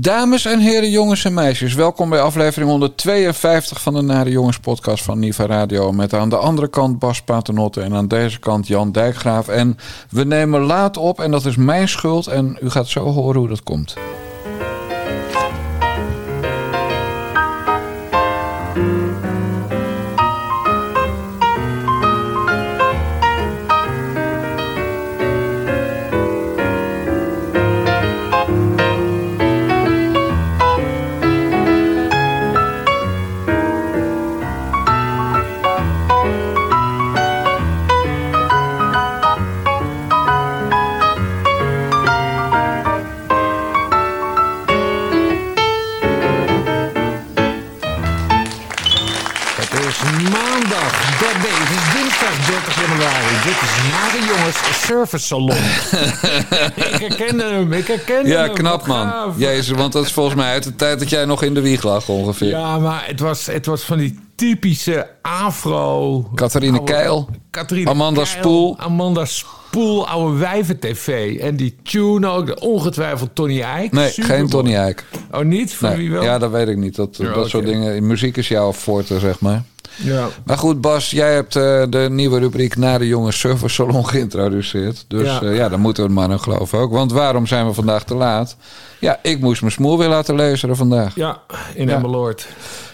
Dames en heren, jongens en meisjes, welkom bij aflevering 152 van de Nare Jongens podcast van Niva Radio. Met aan de andere kant Bas Paternotte en aan deze kant Jan Dijkgraaf. En we nemen laat op en dat is mijn schuld en u gaat zo horen hoe dat komt. Salon. ik herkende hem, ik herkende Ja, hem. knap Wat man. gaaf. Jezus, want dat is volgens mij uit de tijd dat jij nog in de wieg lag ongeveer. Ja, maar het was, het was van die typische afro... Catharine Keil. Catharine Amanda Keil, Spoel. Amanda Spoel, oude wijven-tv. En die tune ook, ongetwijfeld Tony Eijk. Nee, geen Tony Eijk. Oh, niet? Van Nee. wie wel? Ja, dat weet ik niet. Dat, Ja, dat soort dingen. Muziek is jouw forte, zeg maar. Ja. Maar goed, Bas, jij hebt eh, de nieuwe rubriek Na de Jonge Surfer Salon geïntroduceerd. Dus Ja. ja, ja dan moeten we het maar aan geloven ook. Want waarom zijn we vandaag te laat? Ja, ik moest mijn smoel weer laten lezen vandaag. Ja, in Ja. Emmeloord.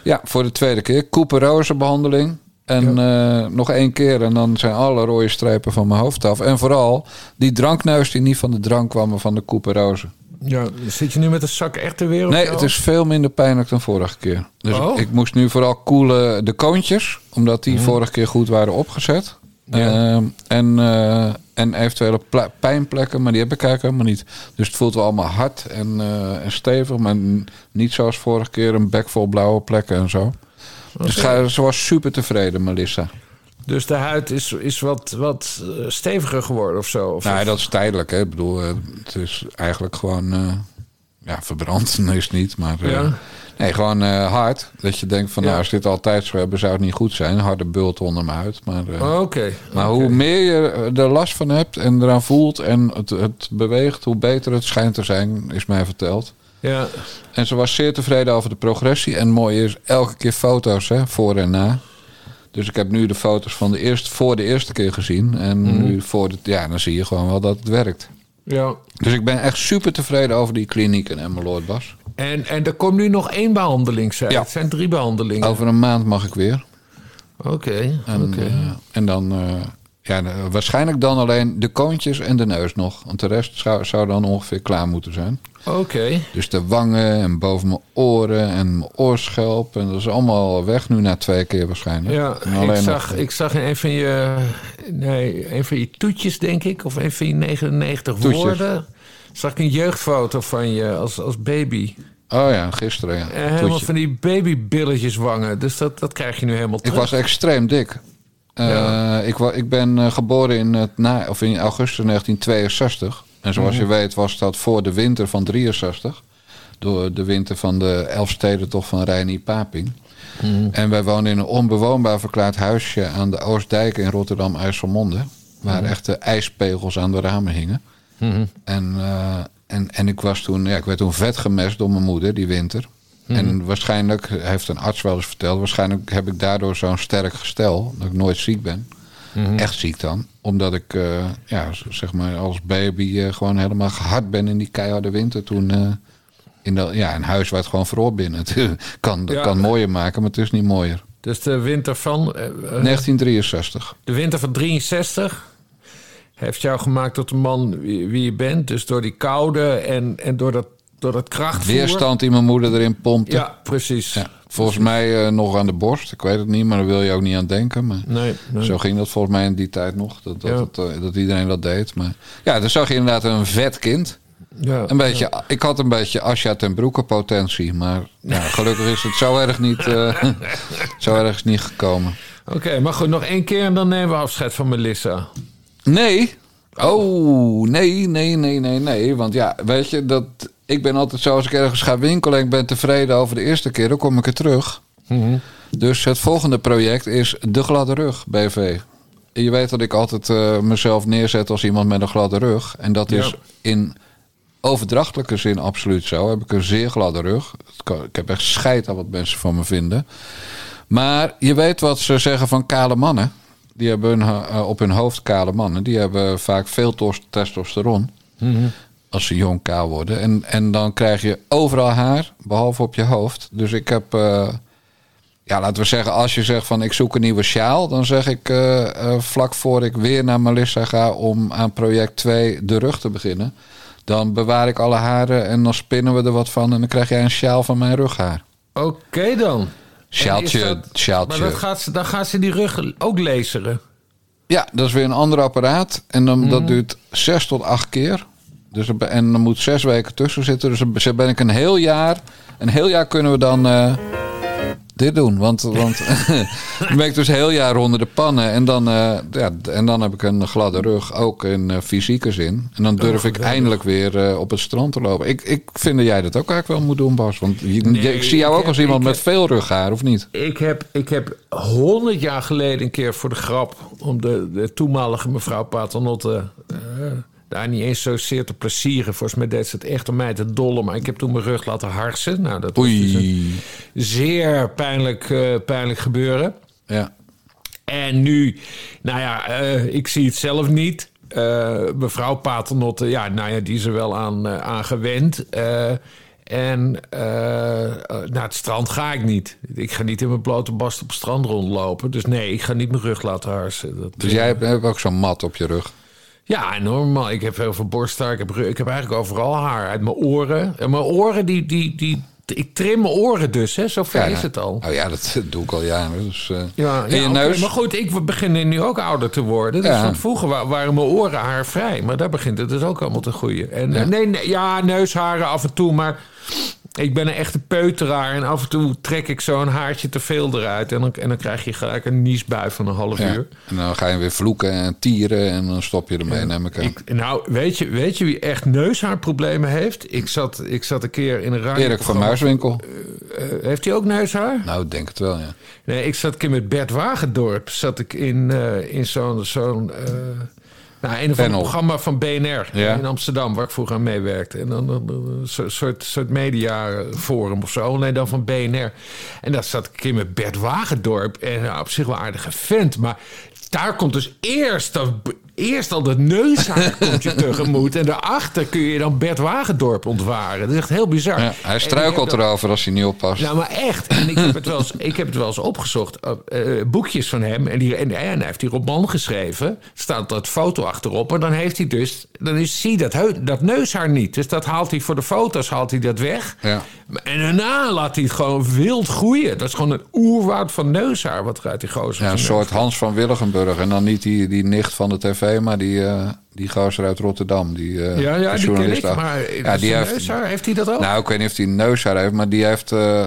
Ja, voor de tweede keer. Couperose-behandeling. En eh, nog één keer en dan zijn alle rode strepen van mijn hoofd af. En vooral die drankneus die niet van de drank kwam, maar van de couperose. Ja, zit je nu met een zak echter weer op Nee, het is veel minder pijnlijk dan vorige keer. Dus Oh. ik moest nu vooral koelen de koontjes, omdat die vorige keer goed waren opgezet. Mhm. Ja. Ehm, en, eh, en eventuele pijnplekken, maar die heb ik eigenlijk helemaal niet. Dus het voelt wel allemaal hard en, eh, en stevig, maar niet zoals vorige keer een bek vol blauwe plekken en zo. Dus ga, ze was super tevreden, Melissa. Dus de huid is, is wat, wat eh, steviger geworden of zo? Of Nou, dat is tijdelijk. Hè. Ik bedoel, eh, het is eigenlijk gewoon eh, ja, verbrand. Is het niet, maar Ja. nee, gewoon hard. Dat je denkt van, Ja. nou, als dit altijd zo hebben, zou het niet goed zijn. Harde bult onder me uit. Maar, eh, Oh, Oké. maar hoe meer je er last van hebt en eraan voelt en het, het beweegt, hoe beter het schijnt te zijn, is mij verteld. Ja. En ze was zeer tevreden over de progressie. En mooi is, elke keer foto's, hè, voor en na. Dus ik heb nu de foto's van de eerste, voor de eerste keer gezien. En Mhm. nu voor de, ja, dan zie je gewoon wel dat het werkt. ja. Dus ik ben echt super tevreden over die kliniek in Emmeloord, Bas. En, en er komt nu nog één behandeling, zei. Ja. Het zijn drie behandelingen. Over een maand mag ik weer. Oké. En, eh, en dan, eh, ja, waarschijnlijk dan alleen de koontjes en de neus nog. Want de rest zou, zou dan ongeveer klaar moeten zijn. Oké. Dus de wangen en boven mijn oren en mijn oorschelp. En dat is allemaal weg nu na twee keer waarschijnlijk. Ja, ik zag, nog- ik zag in een van je... Nee, een van je toetjes, denk ik. Of een van je 99 Toetjes. woorden. Zag ik een jeugdfoto van je als, als baby. Oh ja, gisteren ja. En helemaal Toetje. van die babybilletjes wangen. Dus dat, dat krijg je nu helemaal Ik terug. was extreem dik. Ja. ik, wa- ik ben eh, geboren in, het na, of in augustus 1962. En zoals Mhm. je weet was dat voor de winter van 63. Door de winter van de Elfstedentocht van Reinier Paping. Mhm. En wij woonden in een onbewoonbaar verklaard huisje aan de Oostdijk in Rotterdam-IJsselmonde. Waar Mhm. echte ijspegels aan de ramen hingen. En, eh, en, en ik was toen, ja, ik werd toen vet gemest door mijn moeder die winter. En waarschijnlijk, heeft een arts wel eens verteld, waarschijnlijk heb ik daardoor zo'n sterk gestel dat ik nooit ziek ben. Echt ziek dan. Omdat ik, eh, ja, zeg maar, als baby eh, gewoon helemaal gehard ben in die keiharde winter. Toen eh, in dat, ja, een huis waar het gewoon vroor binnen. Het kan, Ja. kan mooier maken, maar het is niet mooier. Dus de winter van... eh, eh, 1963. De winter van 63 heeft jou gemaakt tot de man wie, wie je bent. Dus door die koude en, en door dat, door dat krachtvoer. Weerstand die mijn moeder erin pompte. Ja, precies. Ja, volgens mij eh, nog aan de borst. Ik weet het niet, maar daar wil je ook niet aan denken. Maar Nee, nee. zo ging dat volgens mij in die tijd nog. Dat, dat, Ja. eh, dat iedereen dat deed. Maar ja, dan zag je inderdaad een vet kind. Ja, Een beetje, Ik had een beetje Asja ten Broeke potentie. Maar gelukkig is het zo erg niet, eh, zo erg is niet gekomen. Oké, maar goed, nog één keer en dan nemen we afscheid van Melissa. Nee. Oh, nee, nee, nee, nee, nee. Want ja, weet je, dat, ik ben altijd zo als ik ergens ga winkelen en ik ben tevreden over de eerste keer, dan kom ik er terug. Dus het volgende project is De Gladde Rug BV. Je weet dat ik altijd eh, mezelf neerzet als iemand met een gladde rug. En dat is in overdrachtelijke zin absoluut zo. Heb ik een zeer gladde rug. Ik heb echt scheid aan wat mensen van me vinden. Maar je weet wat ze zeggen van kale mannen. Die hebben uh, op hun hoofd kale mannen. Die hebben vaak veel testosteron. Mm Als ze jong kaal worden. En, en dan krijg je overal haar, behalve op je hoofd. Dus ik heb... Uh, ja, laten we zeggen, als je zegt van ik zoek een nieuwe sjaal, dan zeg ik uh, vlak voor ik weer naar Melissa ga om aan project 2 de rug te beginnen. Dan bewaar ik alle haren en dan spinnen we er wat van en dan krijg jij een sjaal van mijn rughaar. Oké dan. Sjaaltje, sjaaltje. Maar dat gaat ze, dan gaat ze die rug ook laseren. Ja, dat is weer een ander apparaat. En dan, dat mhm. duurt zes tot acht keer. Dus, en dan moet zes weken tussen zitten. Dus dan ben ik een heel jaar. Een heel jaar kunnen we dan. Uh, dit doen. Want, want dan ben ik dus heel jaar onder de pannen. En dan, uh, ja, en dan heb ik een gladde rug, ook in uh, fysieke zin. En dan durf ik eindelijk weer op het strand te lopen. Ik, ik vind dat jij dat ook eigenlijk wel moet doen, Bas. Want je, nee, ik zie jou ook als iemand met veel rughaar, of niet? Ik heb, ik heb honderd jaar geleden een keer voor de grap... om de, de toenmalige mevrouw Paternotte daar niet eens zozeer te plezieren. Volgens mij deed ze het echt om mij te dolle. Maar ik heb toen mijn rug laten harsen. Nou, dat was dus een zeer pijnlijk, uh, pijnlijk gebeuren. Ja. En nu, nou ja, uh, ik zie het zelf niet. Uh, mevrouw Paternotte, ja, nou ja, die is er wel aan, aan gewend. en naar het strand ga ik niet. Ik ga niet in mijn blote bast op het strand rondlopen. Dus nee, ik ga niet mijn rug laten harsen. Dat, dus jij hebt, hebt ook zo'n mat op je rug? Ja, normaal. Ik heb heel veel borsthaar. Ik heb, ik heb eigenlijk overal haar. Uit mijn oren. En mijn oren, die, die, die, ik trim mijn oren dus, hè? Zo ver is het al. Oh ja, dat doe ik al jaren. Dus, uh, ja, en je neus? Maar goed, ik begin nu ook ouder te worden. Dus van vroeger waren mijn oren haarvrij. Maar daar begint het dus ook allemaal te groeien. En, nee, nee, ja, neusharen af en toe. Maar ik ben een echte peuteraar en af en toe trek ik zo'n haartje te veel eruit. En dan, en dan krijg je gelijk een niesbui van een half uur. En dan ga je weer vloeken en tieren en dan stop je ermee, neem ik Ik, nou, weet je, weet je wie echt neushaarproblemen heeft? Ik zat, ik zat een keer in een ruimte. Erik van Muiswinkel. Uh, heeft hij ook neushaar? Nou, ik denk het wel, ja. Nee, ik zat een keer met Bert Wagendorp. Zat ik in, uh, in zo'n... zo'n nou, een of ander programma van BNR in Amsterdam, waar ik vroeger aan meewerkte. En dan een soort, soort mediaforum of zo. Nee, dan van BNR. En daar zat ik in met Bert Wagendorp. En nou, op zich wel aardige vent. Maar daar komt dus eerst dat eerst al dat neushaar komt je tegemoet. En daarachter kun je dan Bert Wagendorp ontwaren. Dat is echt heel bizar. Ja, hij struikelt erover als hij niet oppast. Nou, maar echt. En ik heb het wel eens, ik heb het wel eens opgezocht. Uh, boekjes van hem. En, die, en, en, hij heeft die roman geschreven. staat dat foto achterop. En dan heeft hij dus... Dan is, zie dat, dat neushaar niet. Dus dat haalt hij voor de foto's haalt hij dat weg. Ja. En daarna laat hij het gewoon wild groeien. Dat is gewoon een oerwoud van neushaar wat eruit die gozer. Ja, een soort Hans van Willigenburg. En dan niet die, die nicht van de tv maar die, uh, die gozer uit Rotterdam. Die, uh, ja, ja, die journalist. Ik, maar ja, die heeft, neushaar, heeft hij dat ook? Nou, ik weet niet of hij een neushaar heeft, maar die heeft, uh,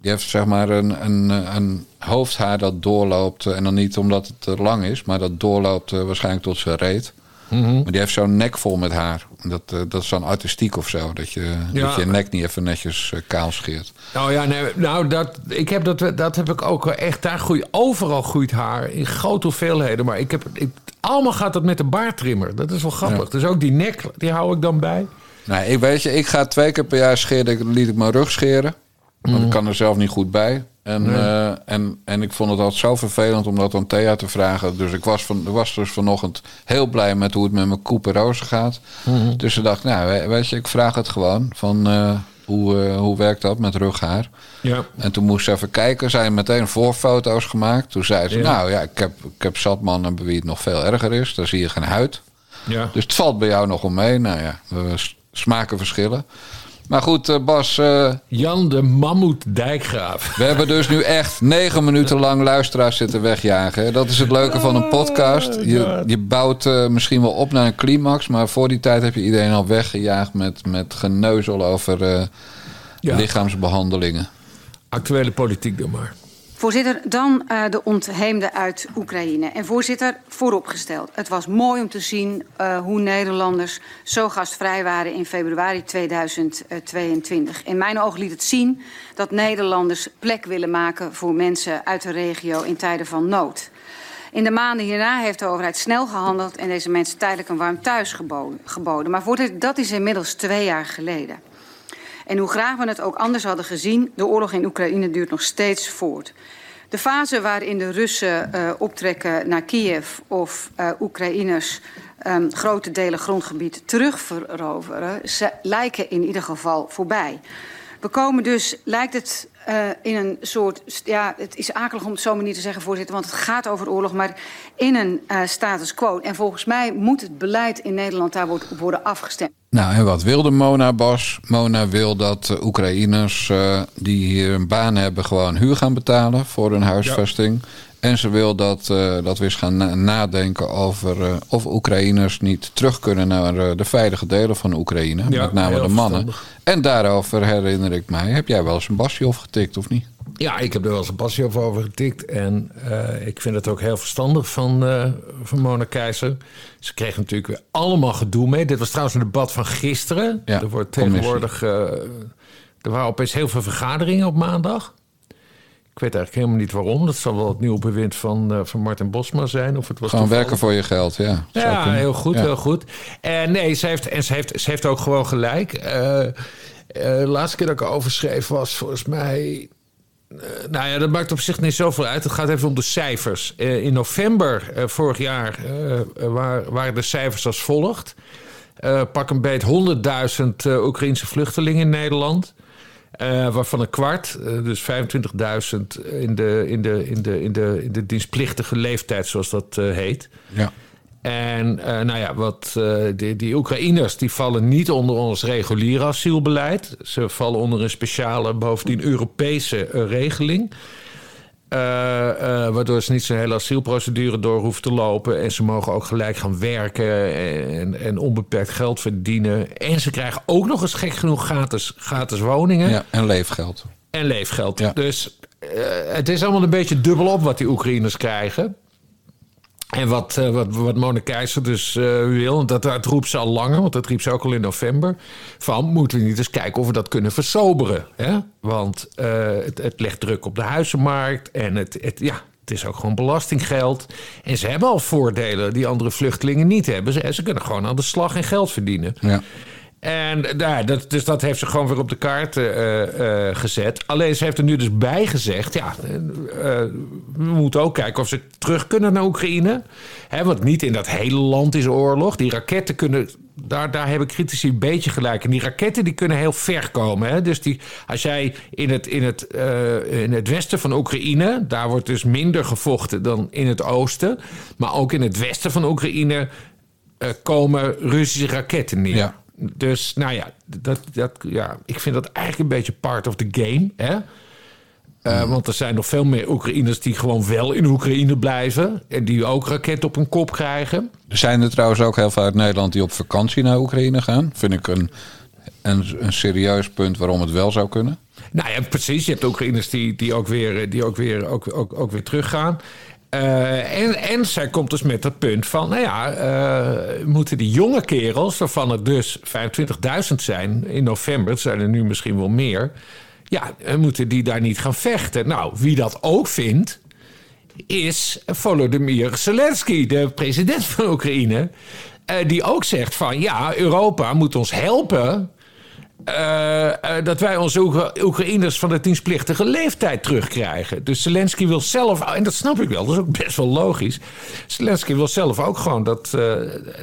die heeft zeg maar een, een, een hoofdhaar dat doorloopt. En dan niet omdat het te lang is, maar dat doorloopt waarschijnlijk tot zijn reet. Mm -hmm. Maar die heeft zo'n nek vol met haar. Dat, uh, dat is dan artistiek of zo. Dat je, ja. dat je nek niet even netjes uh, kaal scheert. Oh ja, nee, nou, dat, ik heb dat, dat heb ik ook echt. Daar groeit overal groeit haar in grote hoeveelheden. Maar ik heb, ik, allemaal gaat dat met de baardtrimmer. Dat is wel grappig. Dus ook die nek, die hou ik dan bij. Nee, ik weet je, ik ga twee keer per jaar scheren. Dan liet ik mijn rug scheren. Want ik mm. kan er zelf niet goed bij. En, uh, en, en ik vond het altijd zo vervelend om dat aan Thea te vragen. Dus ik was, van, was dus vanochtend heel blij met hoe het met mijn Cooper gaat. Mm Dus ze dacht, nou, weet je, ik vraag het gewoon. Van, uh, hoe, uh, hoe werkt dat met rughaar? Ja. En toen moest ze even kijken. Zij meteen voorfoto's gemaakt. Toen zei ze, nou ja, ik heb, ik heb zat mannen bij wie het nog veel erger is. Daar zie je geen huid. Ja. Dus het valt bij jou nog om mee. Nou ja, we smaken verschillen. Maar goed, eh, Bas. Uh, Jan de Mammoet Dijkgraaf. We hebben dus nu echt negen minuten lang luisteraars zitten wegjagen. Dat is het leuke van een podcast. Oh, je, je bouwt uh, misschien wel op naar een climax. Maar voor die tijd heb je iedereen al weggejaagd met, met geneuzel over ja. lichaamsbehandelingen. Actuele politiek dan maar. Voorzitter, dan uh, de ontheemden uit Oekraïne. En voorzitter, vooropgesteld. Het was mooi om te zien uh, hoe Nederlanders zo gastvrij waren in februari 2022. In mijn ogen liet het zien dat Nederlanders plek willen maken voor mensen uit de regio in tijden van nood. In de maanden hierna heeft de overheid snel gehandeld en deze mensen tijdelijk een warm thuis geboden. Maar voor dat is inmiddels twee jaar geleden. En hoe graag we het ook anders hadden gezien, de oorlog in Oekraïne duurt nog steeds voort. De fase waarin de Russen uh, optrekken naar Kiev of uh, Oekraïners um, grote delen grondgebied terugveroveren, lijken in ieder geval voorbij. We komen dus, lijkt het uh, in een soort, ja, het is akelig om het zo maar niet te zeggen, voorzitter, want het gaat over oorlog, maar in een uh, status quo. En volgens mij moet het beleid in Nederland daar worden afgestemd. Nou, en wat wilde Mona Bos? Mona wil dat uh, Oekraïners die hier een baan hebben gewoon huur gaan betalen voor hun huisvesting. Ja. En ze wil dat, uh, dat we eens gaan nadenken over uh, of Oekraïners niet terug kunnen naar uh, de veilige delen van Oekraïne. Ja, met name de mannen. Verstandig. En daarover herinner ik mij, heb jij wel eens een basje getikt of niet? Ja, ik heb er wel eens een pasje over getikt. En ik vind het ook heel verstandig van, van Mona Keizer. Ze kregen natuurlijk weer allemaal gedoe mee. Dit was trouwens een debat van gisteren. Ja, er wordt tegenwoordig... er waren opeens heel veel vergaderingen op maandag. Ik weet eigenlijk helemaal niet waarom. Dat zal wel het nieuwe bewind van, uh, van Martin Bosma zijn. Of het was gewoon werken voor je geld, ja. Ja, heel goed, heel goed. En nee, ze heeft, en ze heeft, ze heeft ook gewoon gelijk. Uh, uh, de laatste keer dat ik over schreef was volgens mij... nou ja, dat maakt op zich niet zoveel uit. Het gaat even om de cijfers. in november vorig jaar waren de cijfers als volgt. pak een beet 100.000 Oekraïnse vluchtelingen in Nederland... Uh, waarvan een kwart, uh, dus 25.000 in de, in, de, in, de, in, de, in de dienstplichtige leeftijd, zoals dat uh, heet. Ja. En nou ja, wat, die, die Oekraïners die vallen niet onder ons reguliere asielbeleid. Ze vallen onder een speciale, bovendien Europese regeling. Uh, uh, waardoor ze niet zo'n hele asielprocedure door hoeven te lopen. En ze mogen ook gelijk gaan werken en, en onbeperkt geld verdienen. En ze krijgen ook nog eens gek genoeg gratis, gratis woningen. Ja, en leefgeld. En leefgeld. Ja. Dus uh, het is allemaal een beetje dubbelop wat die Oekraïners krijgen. En wat, uh, wat, wat dus uh, wil, en dat, dat roept ze al langer, want dat riep ze ook al in november. Van moeten we niet eens kijken of we dat kunnen versoberen. Hè? Want het, het legt druk op de huizenmarkt en het, het, ja, het is ook gewoon belastinggeld. En ze hebben al voordelen die andere vluchtelingen niet hebben. Ze, ze kunnen gewoon aan de slag en geld verdienen. Ja. En nou, dat, dus dat heeft ze gewoon weer op de kaart uh, uh, gezet. Alleen ze heeft er nu dus bij gezegd... ja, we moeten ook kijken of ze terug kunnen naar Oekraïne. Hè, want niet in dat hele land is oorlog. Die raketten kunnen... Daar, daar hebben critici een beetje gelijk. En die raketten die kunnen heel ver komen. Hè? Dus die, als jij in het, in, het, in het westen van Oekraïne... daar wordt dus minder gevochten dan in het oosten. Maar ook in het westen van Oekraïne... komen Russische raketten neer. Ja. Dus nou ja, dat, dat, ja, ik vind dat eigenlijk een beetje part of the game. Hè? Uh, Want er zijn nog veel meer Oekraïners die gewoon wel in Oekraïne blijven. En die ook raket op hun kop krijgen. Er zijn er trouwens ook heel veel uit Nederland die op vakantie naar Oekraïne gaan. Vind ik een, een, een serieus punt waarom het wel zou kunnen. Nou ja, precies. Je hebt Oekraïners die, die ook weer, die ook weer, ook, ook, ook weer teruggaan. Uh, en, en zij komt dus met het punt van, nou ja, uh, moeten die jonge kerels, waarvan er dus 25.000 zijn in november, het zijn er nu misschien wel meer, ja, moeten die daar niet gaan vechten? Nou, wie dat ook vindt, is Volodymyr Zelensky, de president van Oekraïne, die ook zegt van, ja, Europa moet ons helpen uh, uh, dat wij onze Oekra Oekraïners van de dienstplichtige leeftijd terugkrijgen. Dus Zelensky wil zelf, en dat snap ik wel, dat is ook best wel logisch. Zelensky wil zelf ook gewoon dat, uh,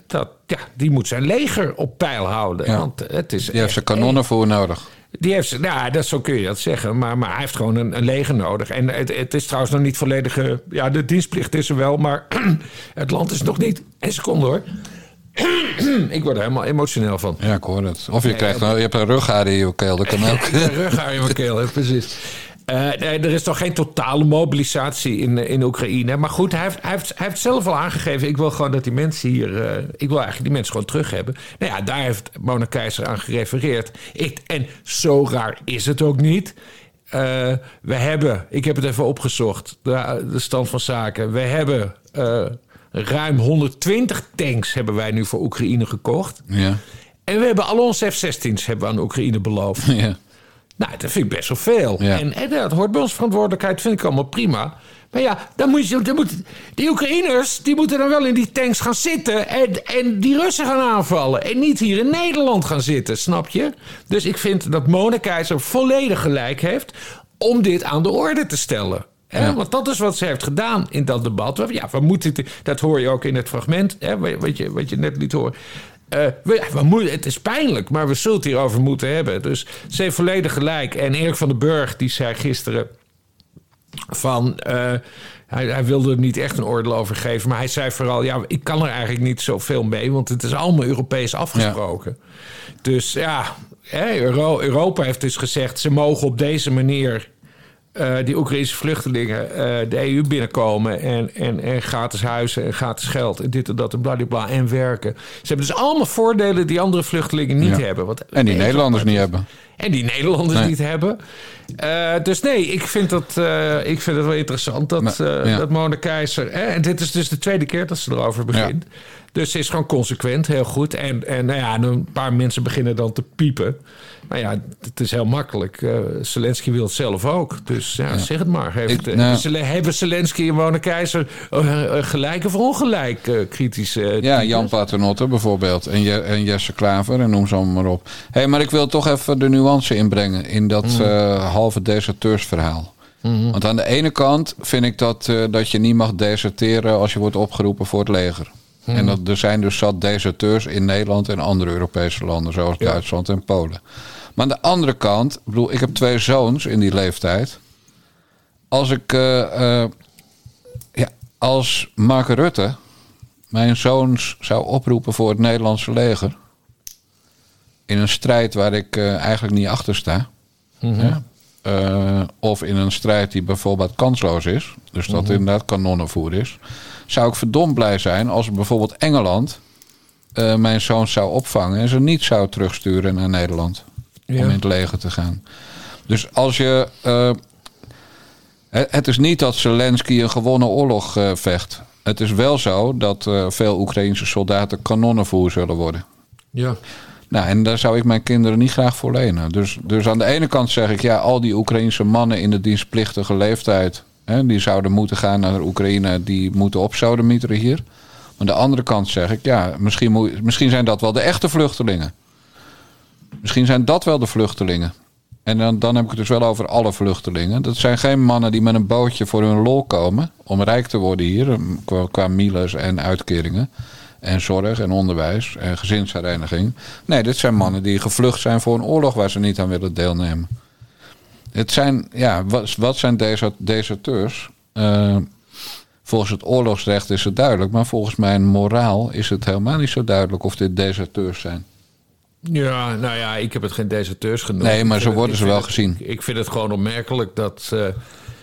dat ja, die moet zijn leger op peil houden. Ja. Want het is die heeft zijn kanonnen voor nodig. Die heeft, nou, dat, zo kun je dat zeggen. Maar, maar hij heeft gewoon een, een leger nodig. En het, het, is trouwens nog niet volledige. Ja, de dienstplicht is er wel, maar het land is nog niet. Een seconde hoor. ik word er helemaal emotioneel van. Ja, ik hoor het. Of je, krijgt, nou, je hebt een rughaar in je keel, dat kan ook. een rughaar in mijn keel, precies. Uh, er is toch geen totale mobilisatie in, in Oekraïne. Maar goed, hij heeft, hij, heeft, hij heeft zelf al aangegeven... ik wil gewoon dat die mensen hier... Uh, ik wil eigenlijk die mensen gewoon terug hebben. Nou ja, daar heeft Mona Keizer aan gerefereerd. Ik, en zo raar is het ook niet. Uh, we hebben, ik heb het even opgezocht, de, de stand van zaken. We hebben ruim 120 tanks hebben wij nu voor Oekraïne gekocht. Ja. En we hebben al onze F-16's hebben we aan Oekraïne beloofd. Ja. Nou, dat vind ik best wel veel. En, en dat hoort bij ons verantwoordelijkheid, vind ik allemaal prima. Maar ja, dan moet je, dan moet, die Oekraïners die moeten dan wel in die tanks gaan zitten en, en die Russen gaan aanvallen. En niet hier in Nederland gaan zitten, snap je? Dus ik vind dat Mona Keizer volledig gelijk heeft om dit aan de orde te stellen. Ja. Want dat is wat ze heeft gedaan in dat debat. Ja, we moeten, dat hoor je ook in het fragment, hè, wat, je, wat je net liet horen. Uh, we, we moeten, het is pijnlijk, maar we zullen het hierover moeten hebben. Dus ze heeft volledig gelijk. En Erik van den Burg, die zei gisteren van. Uh, hij, hij, wilde er niet echt een oordeel over geven. Maar hij zei vooral: ja, ik kan er eigenlijk niet zoveel mee, want het is allemaal Europees afgesproken. Dus ja, Europa heeft dus gezegd: ze mogen op deze manier uh, die Oekraïnse vluchtelingen uh, de EU binnenkomen en, en, en gratis huizen en gratis geld en dit en dat en bladibla en werken. Ze hebben dus allemaal voordelen die andere vluchtelingen niet hebben. Wat, en die Nederlanders niet hebben. En die Nederlanders niet hebben. Uh, dus nee, ik vind dat, ik vind het wel interessant dat, ja. dat Mona Keizer... en dit is dus de tweede keer dat ze erover begint. Dus ze is gewoon consequent, heel goed. En, en nou ja, een paar mensen beginnen dan te piepen. Nou ja, het is heel makkelijk. Uh, Zelensky wil het zelf ook. Dus ja, zeg het maar. Heeft, ik, nou, hebben Zelensky en Wone Keizer uh, gelijk of ongelijk uh, kritische... ja, Jan Paternotte bijvoorbeeld. En, Je, en Jesse Klaver en noem zo maar op. hey, maar ik wil toch even de nuance inbrengen... in dat mm. halve deserteursverhaal. Mm Want aan de ene kant vind ik dat, dat je niet mag deserteren... als je wordt opgeroepen voor het leger. Mm. En dat, er zijn dus zat deserteurs in Nederland en andere Europese landen... zoals Duitsland en Polen. Maar aan de andere kant, ik bedoel, ik heb twee zoons in die leeftijd. Als ik, uh, ja, als Mark Rutte mijn zoons zou oproepen voor het Nederlandse leger. In een strijd waar ik uh, eigenlijk niet achter sta. Mm of in een strijd die bijvoorbeeld kansloos is. Dus dat mm inderdaad kanonnenvoer is. Zou ik verdomd blij zijn als bijvoorbeeld Engeland mijn zoons zou opvangen en ze niet zou terugsturen naar Nederland om in het leger te gaan. Dus als je. Uh, het is niet dat Zelensky een gewonnen oorlog uh, vecht. Het is wel zo dat veel Oekraïnse soldaten kanonnenvoer zullen worden. Ja. Nou, en daar zou ik mijn kinderen niet graag voor lenen. Dus, dus aan de ene kant zeg ik, ja, al die Oekraïnse mannen in de dienstplichtige leeftijd, die zouden moeten gaan naar Oekraïne, die moeten op mieteren hier. Maar aan de andere kant zeg ik, ja, misschien, misschien zijn dat wel de echte vluchtelingen. Misschien zijn dat wel de vluchtelingen. En dan, dan heb ik het dus wel over alle vluchtelingen. Dat zijn geen mannen die met een bootje voor hun lol komen. om rijk te worden hier. Qua, qua miles en uitkeringen. En zorg en onderwijs en gezinshereniging. Nee, dit zijn mannen die gevlucht zijn voor een oorlog waar ze niet aan willen deelnemen. Het zijn, ja, wat, wat zijn deze deserteurs? Uh, volgens het oorlogsrecht is het duidelijk. Maar volgens mijn moraal is het helemaal niet zo duidelijk of dit deserteurs zijn. Ja, nou ja, ik heb het geen deserteurs genoemd. Nee, maar zo worden ze wel gezien. Ik vind het gewoon opmerkelijk dat... Uh,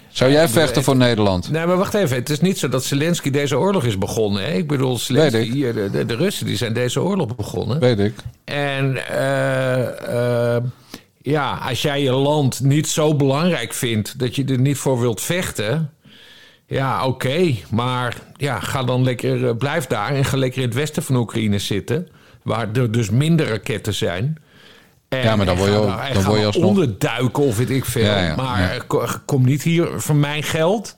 zou jij vechten voor Nederland? Nee, maar wacht even. Het is niet zo dat Zelensky deze oorlog is begonnen. Hè? Ik bedoel, Zelensky, hier, de, de, Russen die zijn deze oorlog begonnen. Weet ik. En uh, uh, ja, als jij je land niet zo belangrijk vindt dat je er niet voor wilt vechten. Ja, oké. maar ja, ga dan lekker, blijf daar en ga lekker in het westen van Oekraïne zitten waar er dus minder raketten zijn. En ja, maar dan word je, dan word je alsnog... onderduiken of weet ik veel. maar kom niet hier voor mijn geld.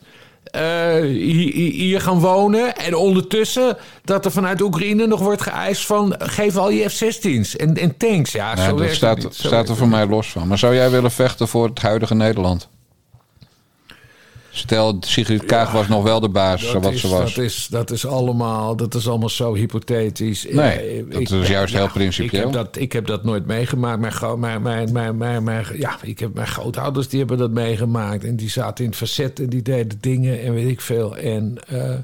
Uh, hier, hier, gaan wonen. En ondertussen dat er vanuit Oekraïne nog wordt geëist van... geef al je F-16's en, en tanks. Ja, dat staat, staat er voor mij los van. Maar zou jij willen vechten voor het huidige Nederland? Stel, Sigrid Kaag was nog wel de baas, wat ze was. Dat is, dat, is allemaal, dat is allemaal zo hypothetisch. Nee, dat is juist heel principieel. Ik heb, dat, ik heb dat nooit meegemaakt. Mijn, mijn, mijn, mijn, mijn, mijn, ja, ik heb mijn grootouders die hebben dat meegemaakt. En die zaten in het verzet en die deden dingen en weet ik veel. En uh,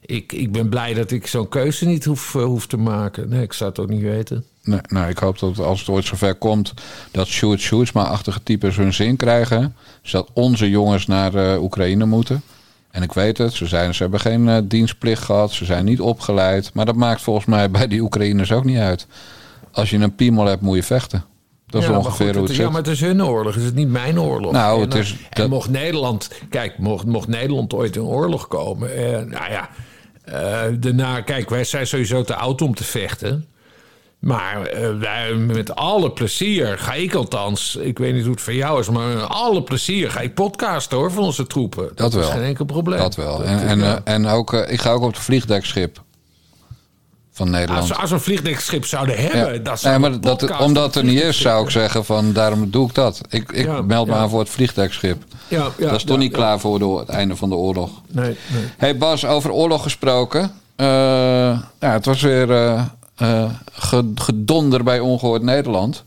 ik, ik ben blij dat ik zo'n keuze niet hoef, uh, hoef te maken. Nee, ik zou het ook niet weten. Nee, nou, ik hoop dat als het ooit zover komt... dat Sjoerd maar achtige types hun zin krijgen... zodat onze jongens naar uh, Oekraïne moeten. En ik weet het, ze, zijn, ze hebben geen uh, dienstplicht gehad... ze zijn niet opgeleid. Maar dat maakt volgens mij bij die Oekraïners ook niet uit. Als je een piemel hebt, moet je vechten. Dat is ongeveer hoe het zit. Ja, maar het is hun oorlog. Het is niet mijn oorlog. Nou, het is... En, mocht Nederland... Kijk, mocht, mocht Nederland ooit in oorlog komen... Eh, nou ja... Uh, daarna, kijk, wij zijn sowieso te oud om te vechten. Maar uh, met alle plezier ga ik althans, ik weet niet hoe het voor jou is, maar met alle plezier ga ik podcasten hoor van onze troepen. Dat, wel. is geen enkel probleem. Dat wel. En, en, uh, en ook, uh, ik ga ook op het vliegdekschip van Nederland. Als, als we een vliegdekschip zouden hebben, ja. dat zou nee, maar dat, Omdat het er niet is, zou ik zeggen van daarom doe ik dat. Ik, ik ja, meld me aan voor het vliegdekschip. Ja, dat is toch niet klaar voor de, het einde van de oorlog. Nee, nee. Hey Bas, over oorlog gesproken. ja, het was weer uh, gedonder bij Ongehoord Nederland.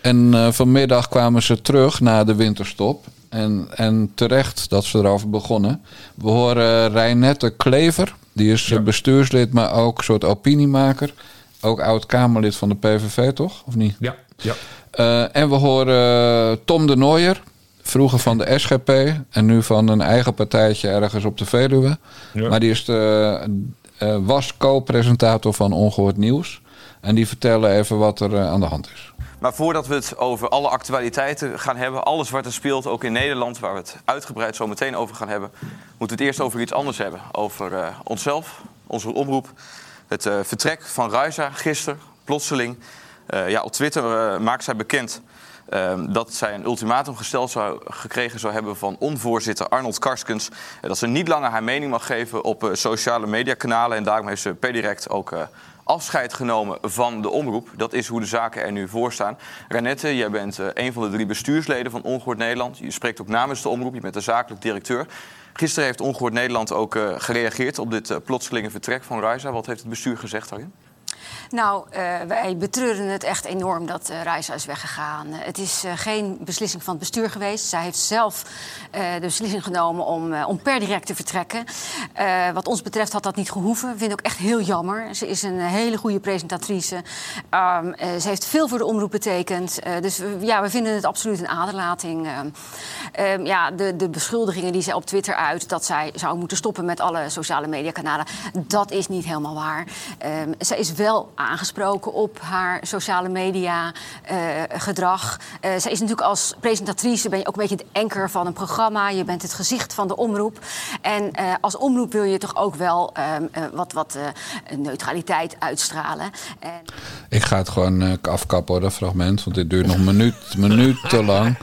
En uh, vanmiddag kwamen ze terug na de winterstop. En, en terecht dat ze erover begonnen. We horen Reinette Klever. Die is bestuurslid, maar ook een soort opiniemaker. Ook oud-Kamerlid van de PVV, toch? Of niet? Ja. ja. Uh, en we horen Tom de Nooier. Vroeger van de SGP en nu van een eigen partijtje ergens op de Veluwe. Ja. Maar die is de, uh, was co-presentator van Ongehoord Nieuws. En die vertellen even wat er uh, aan de hand is. Maar voordat we het over alle actualiteiten gaan hebben, alles wat er speelt, ook in Nederland, waar we het uitgebreid zo meteen over gaan hebben, moeten we het eerst over iets anders hebben. Over uh, onszelf, onze omroep. Het vertrek van Ruiza gisteren, plotseling. ja, op Twitter maakt zij bekend Ehm, dat zij een ultimatum gesteld zou, gekregen zou hebben van onvoorzitter Arnold Karskens. dat ze niet langer haar mening mag geven op uh, sociale mediakanalen. En daarom heeft ze per direct ook uh, afscheid genomen van de omroep. Dat is hoe de zaken er nu voor staan. Renette, jij bent uh, een van de drie bestuursleden van Ongehoord Nederland. Je spreekt ook namens de omroep, je bent de zakelijk directeur. Gisteren heeft Ongehoord Nederland ook gereageerd op dit plotselinge vertrek van Ruiza. Wat heeft het bestuur gezegd daarin? Nou, uh, wij betreuren het echt enorm dat uh, Reisa is weggegaan. Uh, het is geen beslissing van het bestuur geweest. Zij heeft zelf de beslissing genomen om, per direct te vertrekken. wat ons betreft had dat niet gehoeven. Ik vind het ook echt heel jammer. Ze is een hele goede presentatrice. Um, ze heeft veel voor de omroep betekend. dus ja, we vinden het absoluut een aderlating. Um, ja, de, de beschuldigingen die zij op Twitter uit... dat zij zou moeten stoppen met alle sociale mediakanalen... dat is niet helemaal waar. Um, zij is wel aangesproken op haar sociale media uh, gedrag. Uh, zij is natuurlijk als presentatrice ben je ook een beetje het anker van een programma. Je bent het gezicht van de omroep. En uh, als omroep wil je toch ook wel wat, wat neutraliteit uitstralen. En... Ik ga het gewoon afkappen hoor, dat fragment. Want dit duurt nog minuut, minuten lang.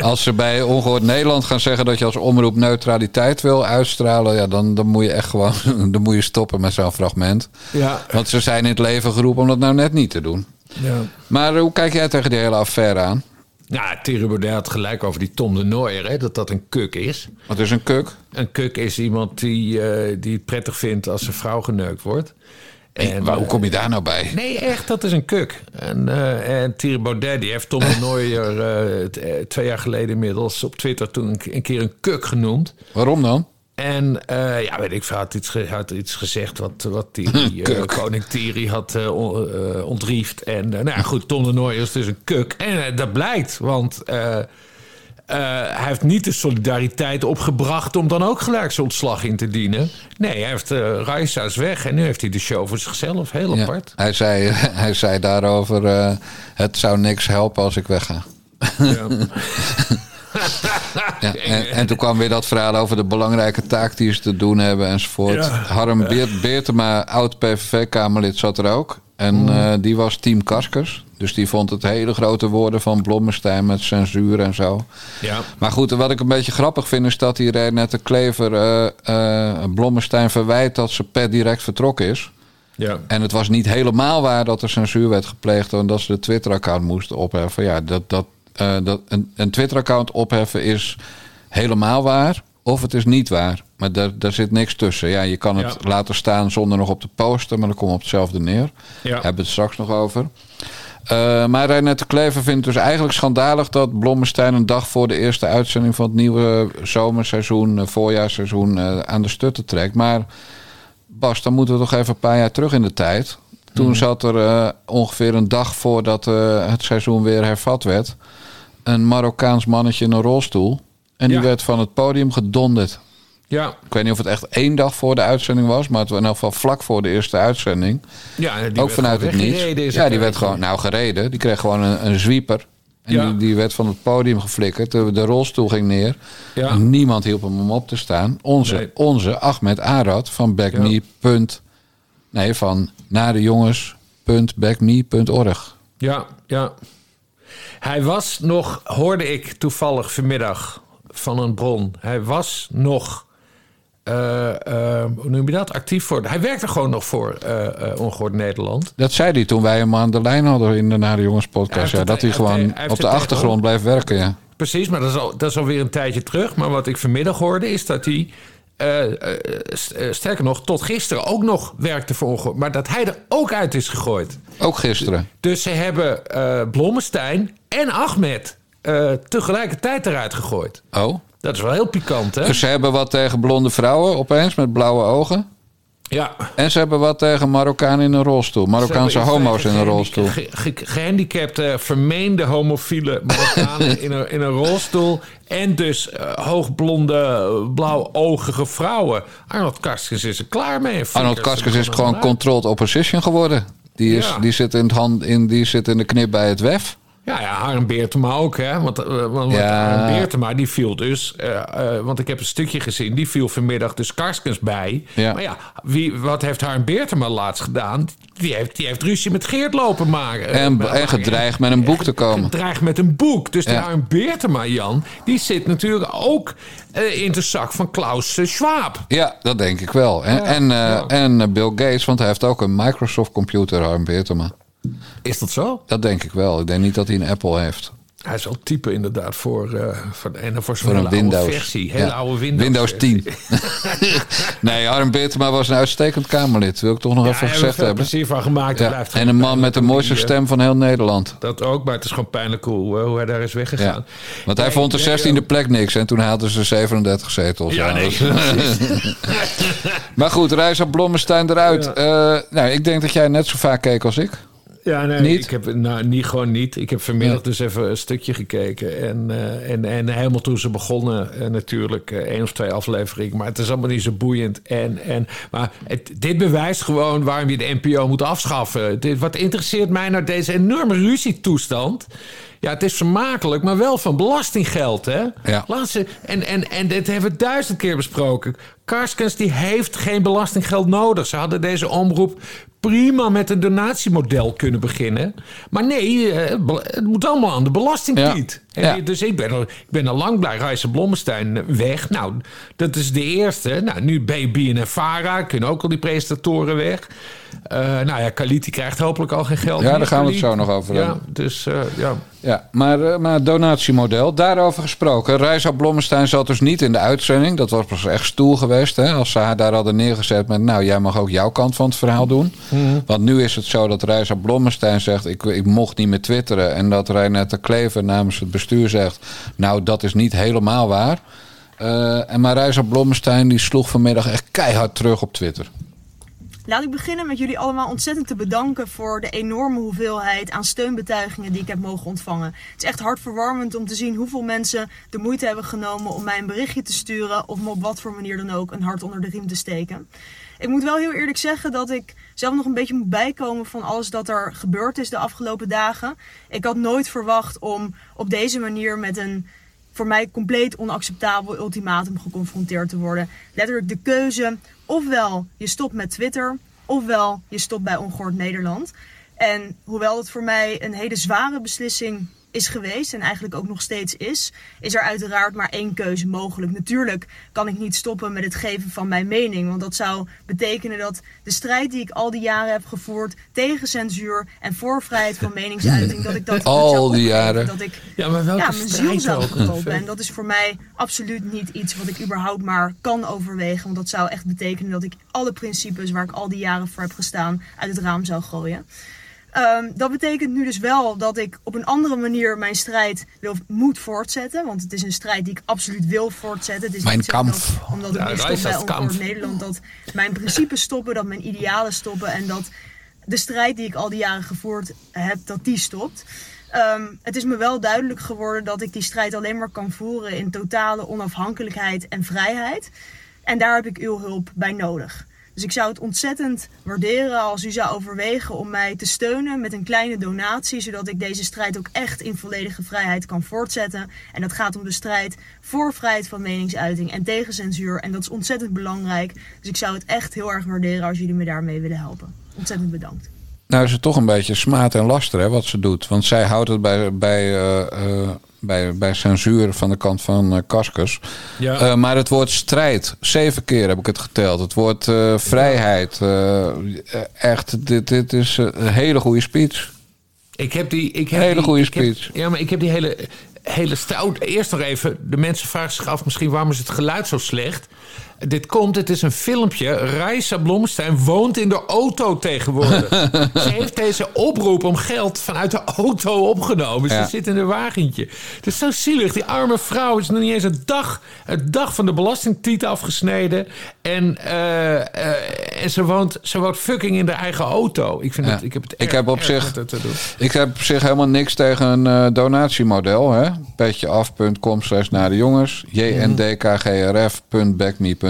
Als ze bij Ongehoord Nederland gaan zeggen dat je als omroep neutraliteit wil uitstralen... Ja, dan, dan moet je echt gewoon dan moet je stoppen met zo'n fragment. Ja. Want ze zijn in het leven geroepen om dat nou net niet te doen. Ja. Maar hoe kijk jij tegen die hele affaire aan? Ja, Thierry Baudet had gelijk over die Tom de Nooier, hè, dat dat een kuk is. Wat is een kuk? Een kuk is iemand die, uh, die het prettig vindt als zijn vrouw geneukt wordt. En, maar hoe kom je daar nou bij? Nee, echt, dat is een kuk. En, uh, en Thierry Baudet die heeft Tom de Nooier uh, twee jaar geleden inmiddels op Twitter toen een keer een kuk genoemd. Waarom dan? En uh, ja, weet ik veel, had iets, had iets gezegd wat, wat die uh, koning Thierry had uh, ontriefd. En nou ja, goed, Tom de Nooijer is dus een kuk. En dat blijkt, want hij heeft niet de solidariteit opgebracht... om dan ook gelijk zijn ontslag in te dienen. Nee, hij heeft uh, Reissa's weg en nu heeft hij de show voor zichzelf. Heel ja, apart. Hij zei, hij zei daarover, het zou niks helpen als ik wegga. Ja. ja, en, en, toen kwam weer dat verhaal over de belangrijke taak die ze te doen hebben enzovoort. Ja, Harm Beert, Beertema, oud PVV-Kamerlid, zat er ook. En mm. uh, die was team Kaskers. Dus die vond het hele grote woorden van Blommestein met censuur en zo. Ja. Maar goed, wat ik een beetje grappig vind is dat die net de Klever uh, uh, Blommestein verwijt dat ze per direct vertrokken is. Ja. En het was niet helemaal waar dat er censuur werd gepleegd en dat ze de Twitter-account moesten opheffen. Ja, dat, dat, uh, dat een, een Twitter-account opheffen is helemaal waar. Of het is niet waar. Maar daar, daar zit niks tussen. Ja, je kan het laten staan zonder nog op te posten. Maar dan komt op hetzelfde neer. Ja. Hebben we het straks nog over. Uh, maar Reinette Klever vindt dus eigenlijk schandalig dat Blommestein een dag voor de eerste uitzending van het nieuwe zomerseizoen, eh, voorjaarsseizoen, uh, aan de stutten trekt. Maar Bas, dan moeten we toch even een paar jaar terug in de tijd. Toen mhm. zat er uh, ongeveer een dag voordat het seizoen weer hervat werd, een Marokkaans mannetje in een rolstoel. En die werd van het podium gedonderd. Ja. Ik weet niet of het echt één dag voor de uitzending was, maar het was in elk geval vlak voor de eerste uitzending. Ja, die ook vanuit het niets. Ja, die werd gewoon nou gereden. Die kreeg gewoon een, een zwieper. En ja. die, die, werd van het podium geflikkerd. De, de rolstoel ging neer. Ja. En niemand hielp hem om op te staan. Onze, nee. onze Ahmed Arad van Back Me. Punt. Nee, van naar de jongens www.backme.org. Ja, ja. Hij was nog, hoorde ik toevallig vanmiddag van een bron. Hij was nog, uh, uh, hoe noem je dat, actief voor. Hij werkte gewoon nog voor uh, Ongehoord Nederland. Dat zei hij toen wij hem aan de lijn hadden in de Nare Jongens podcast. Ja, dat hij gewoon op de achtergrond blijft werken, ja. Precies, maar dat is, al, dat is alweer een tijdje terug. Maar wat ik vanmiddag hoorde is dat hij uh, uh, sterker nog, tot gisteren ook nog werkte voor Ongehoord. Maar dat hij er ook uit is gegooid. Ook gisteren. Dus ze hebben uh, Blommestein en Ahmed tegelijkertijd eruit gegooid. Oh. Dat is wel heel pikant, hè? Dus ze hebben wat tegen blonde vrouwen opeens met blauwe ogen? Ja. En ze hebben wat tegen Marokkaan in een rolstoel. Marokkaanse homo's in een rolstoel. gehandicapte, vermeende homofiele Marokkanen in, een, in een rolstoel. En dus uh, hoogblonde, blauwogige vrouwen. Arnold Karskens is er klaar mee. Arnold Karskens is gewoon controlled opposition geworden. Die, is, die, zit in het hand, in, die zit in de knip bij het WEF. Ja, ja, Harm Beertema ook, hè? Want, uh, want ja. Harm Beertema, die viel dus... Uh, uh, want ik heb een stukje gezien, die viel vanmiddag dus Karskens bij. Ja. Maar ja, wie, wat heeft Harm Beertema laatst gedaan? Die heeft, die heeft ruzie met Geert lopen maken. En, en gedreigd met een boek te komen. Gedreigd met een boek. Dus ja. die Harm Beertema, Jan, die zit natuurlijk ook in de zak van Klaus Schwab. Ja, dat denk ik wel. En, en, en Bill Gates, want hij heeft ook een Microsoft computer, Harm Beertema. Is dat zo? Dat denk ik wel. Ik denk niet dat hij een Apple heeft. Hij is wel type inderdaad voor, uh, voor, en voor zo'n een Windows versie. Hele ja. oude Windows. Windows 10. nee, Harm Beertema was een uitstekend Kamerlid. Wil ik toch nog ja, even gezegd hebben. plezier van gemaakt. Ja. En een man met de mooiste stem van heel Nederland. Dat ook, maar het is gewoon pijnlijk cool hoe hij daar is weggegaan. Want hij nee, vond de 16e plek niks. En toen haalden ze 37 zetels. Ja, nee. maar goed, Reis op Blommestein eruit. Uh, nou, ik denk dat jij net zo vaak keek als ik. Ja, nee, niet? ik heb nou, niet gewoon niet. Ik heb vanmiddag ja. dus even een stukje gekeken. En, uh, en, en helemaal toen ze begonnen, uh, natuurlijk uh, één of twee afleveringen. Maar het is allemaal niet zo boeiend. En, en, maar het, dit bewijst gewoon waarom je de NPO moet afschaffen. Dit, wat interesseert mij nou deze enorme ruzietoestand? Ja, het is vermakelijk, maar wel van belastinggeld, hè? Ja. Laat ze, en, en, en dit hebben we duizend keer besproken. Karskens die heeft geen belastinggeld nodig. Ze hadden deze omroep prima met een donatiemodel kunnen beginnen. Maar nee, het moet allemaal aan de. Ja. Ja. Dus ik ben, al, ik ben al lang blij. Reise Blommestein weg. Nou, dat is de eerste. Nou, nu BB en Vara kunnen ook al die presentatoren weg. Uh, nou ja, Kaliti krijgt hopelijk al geen geld. Ja, meer. daar gaan we het zo nog over ja, hebben. Dus uh, ja. Ja, maar, uh, maar donatiemodel, daarover gesproken. Reisa Blommestein zat dus niet in de uitzending. Dat was pas echt stoel geweest. Hè? Als ze haar daar hadden neergezet met... nou, jij mag ook jouw kant van het verhaal doen. Mm. Want nu is het zo dat Reisa Blommestein zegt... Ik, ik mocht niet meer twitteren. En dat Reinette Klever namens het bestuur zegt... nou, dat is niet helemaal waar. Uh, en maar Reisa Blommestein die sloeg vanmiddag echt keihard terug op Twitter. Laat ik beginnen met jullie allemaal ontzettend te bedanken voor de enorme hoeveelheid aan steunbetuigingen die ik heb mogen ontvangen. Het is echt hartverwarmend om te zien hoeveel mensen de moeite hebben genomen om mij een berichtje te sturen of me op wat voor manier dan ook een hart onder de riem te steken. Ik moet wel heel eerlijk zeggen dat ik zelf nog een beetje moet bijkomen van alles dat er gebeurd is de afgelopen dagen. Ik had nooit verwacht om op deze manier met een voor mij compleet onacceptabel ultimatum geconfronteerd te worden. Letterlijk de keuze, ofwel je stopt met Twitter, ofwel je stopt bij Ongehoord Nederland. En hoewel het voor mij een hele zware beslissing is geweest en eigenlijk ook nog steeds is, is er uiteraard maar één keuze mogelijk. Natuurlijk kan ik niet stoppen met het geven van mijn mening, want dat zou betekenen dat de strijd die ik al die jaren heb gevoerd tegen censuur en voor vrijheid van meningsuiting, dat ik dat al dat die jaren. dat ik ja, maar welke ja, mijn ziel zou ook? verkopen. En dat is voor mij absoluut niet iets wat ik überhaupt maar kan overwegen, want dat zou echt betekenen dat ik alle principes waar ik al die jaren voor heb gestaan uit het raam zou gooien. Um, dat betekent nu dus wel dat ik op een andere manier mijn strijd wil, moet voortzetten. Want het is een strijd die ik absoluut wil voortzetten. Het is Mijn kamp. Dat, omdat ik nu stop bij. Ongehoord Nederland. Dat mijn principes stoppen, dat mijn idealen stoppen. En dat de strijd die ik al die jaren gevoerd heb, dat die stopt. Um, het is me wel duidelijk geworden dat ik die strijd alleen maar kan voeren in totale onafhankelijkheid en vrijheid. En daar heb ik uw hulp bij nodig. Dus ik zou het ontzettend waarderen als u zou overwegen om mij te steunen met een kleine donatie, zodat ik deze strijd ook echt in volledige vrijheid kan voortzetten. En dat gaat om de strijd voor vrijheid van meningsuiting en tegen censuur. En dat is ontzettend belangrijk. Dus ik zou het echt heel erg waarderen als jullie me daarmee willen helpen. Ontzettend bedankt. Nou is het toch een beetje smaad en laster hè, wat ze doet. Want zij houdt het bij, bij, uh, uh, bij, bij censuur van de kant van uh, Kaskus. Ja. maar het woord strijd, zeven keer heb ik het geteld. Het woord vrijheid. echt, dit, dit is een hele goede speech. Ik heb die... Ik heb hele die, goede speech. Heb, ja, maar ik heb die hele, hele stout... Eerst nog even, de mensen vragen zich af misschien waarom is het geluid zo slecht... Dit komt, het is een filmpje. Raisa Blomstein woont in de auto tegenwoordig. Ze heeft deze oproep om geld vanuit de auto opgenomen. Ze zit in een wagentje. Het is zo zielig. Die arme vrouw is nog niet eens een dag, een dag van de belastingtitel afgesneden. En, uh, uh, en ze, woont, ze woont fucking in de eigen auto. Ik, vind het, ik heb het ik heb op zich, te doen. Ik heb op zich helemaal niks tegen een uh, donatiemodel. Petjeaf.com slash naar de jongens. jndkgrf.backme.com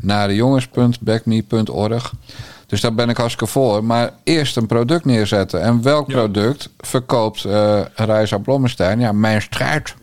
naar de jongens.backme.org. Dus daar ben ik hartstikke voor. Maar eerst een product neerzetten. En welk product verkoopt uh, Reisa Blommestein? Ja, mijn strijd.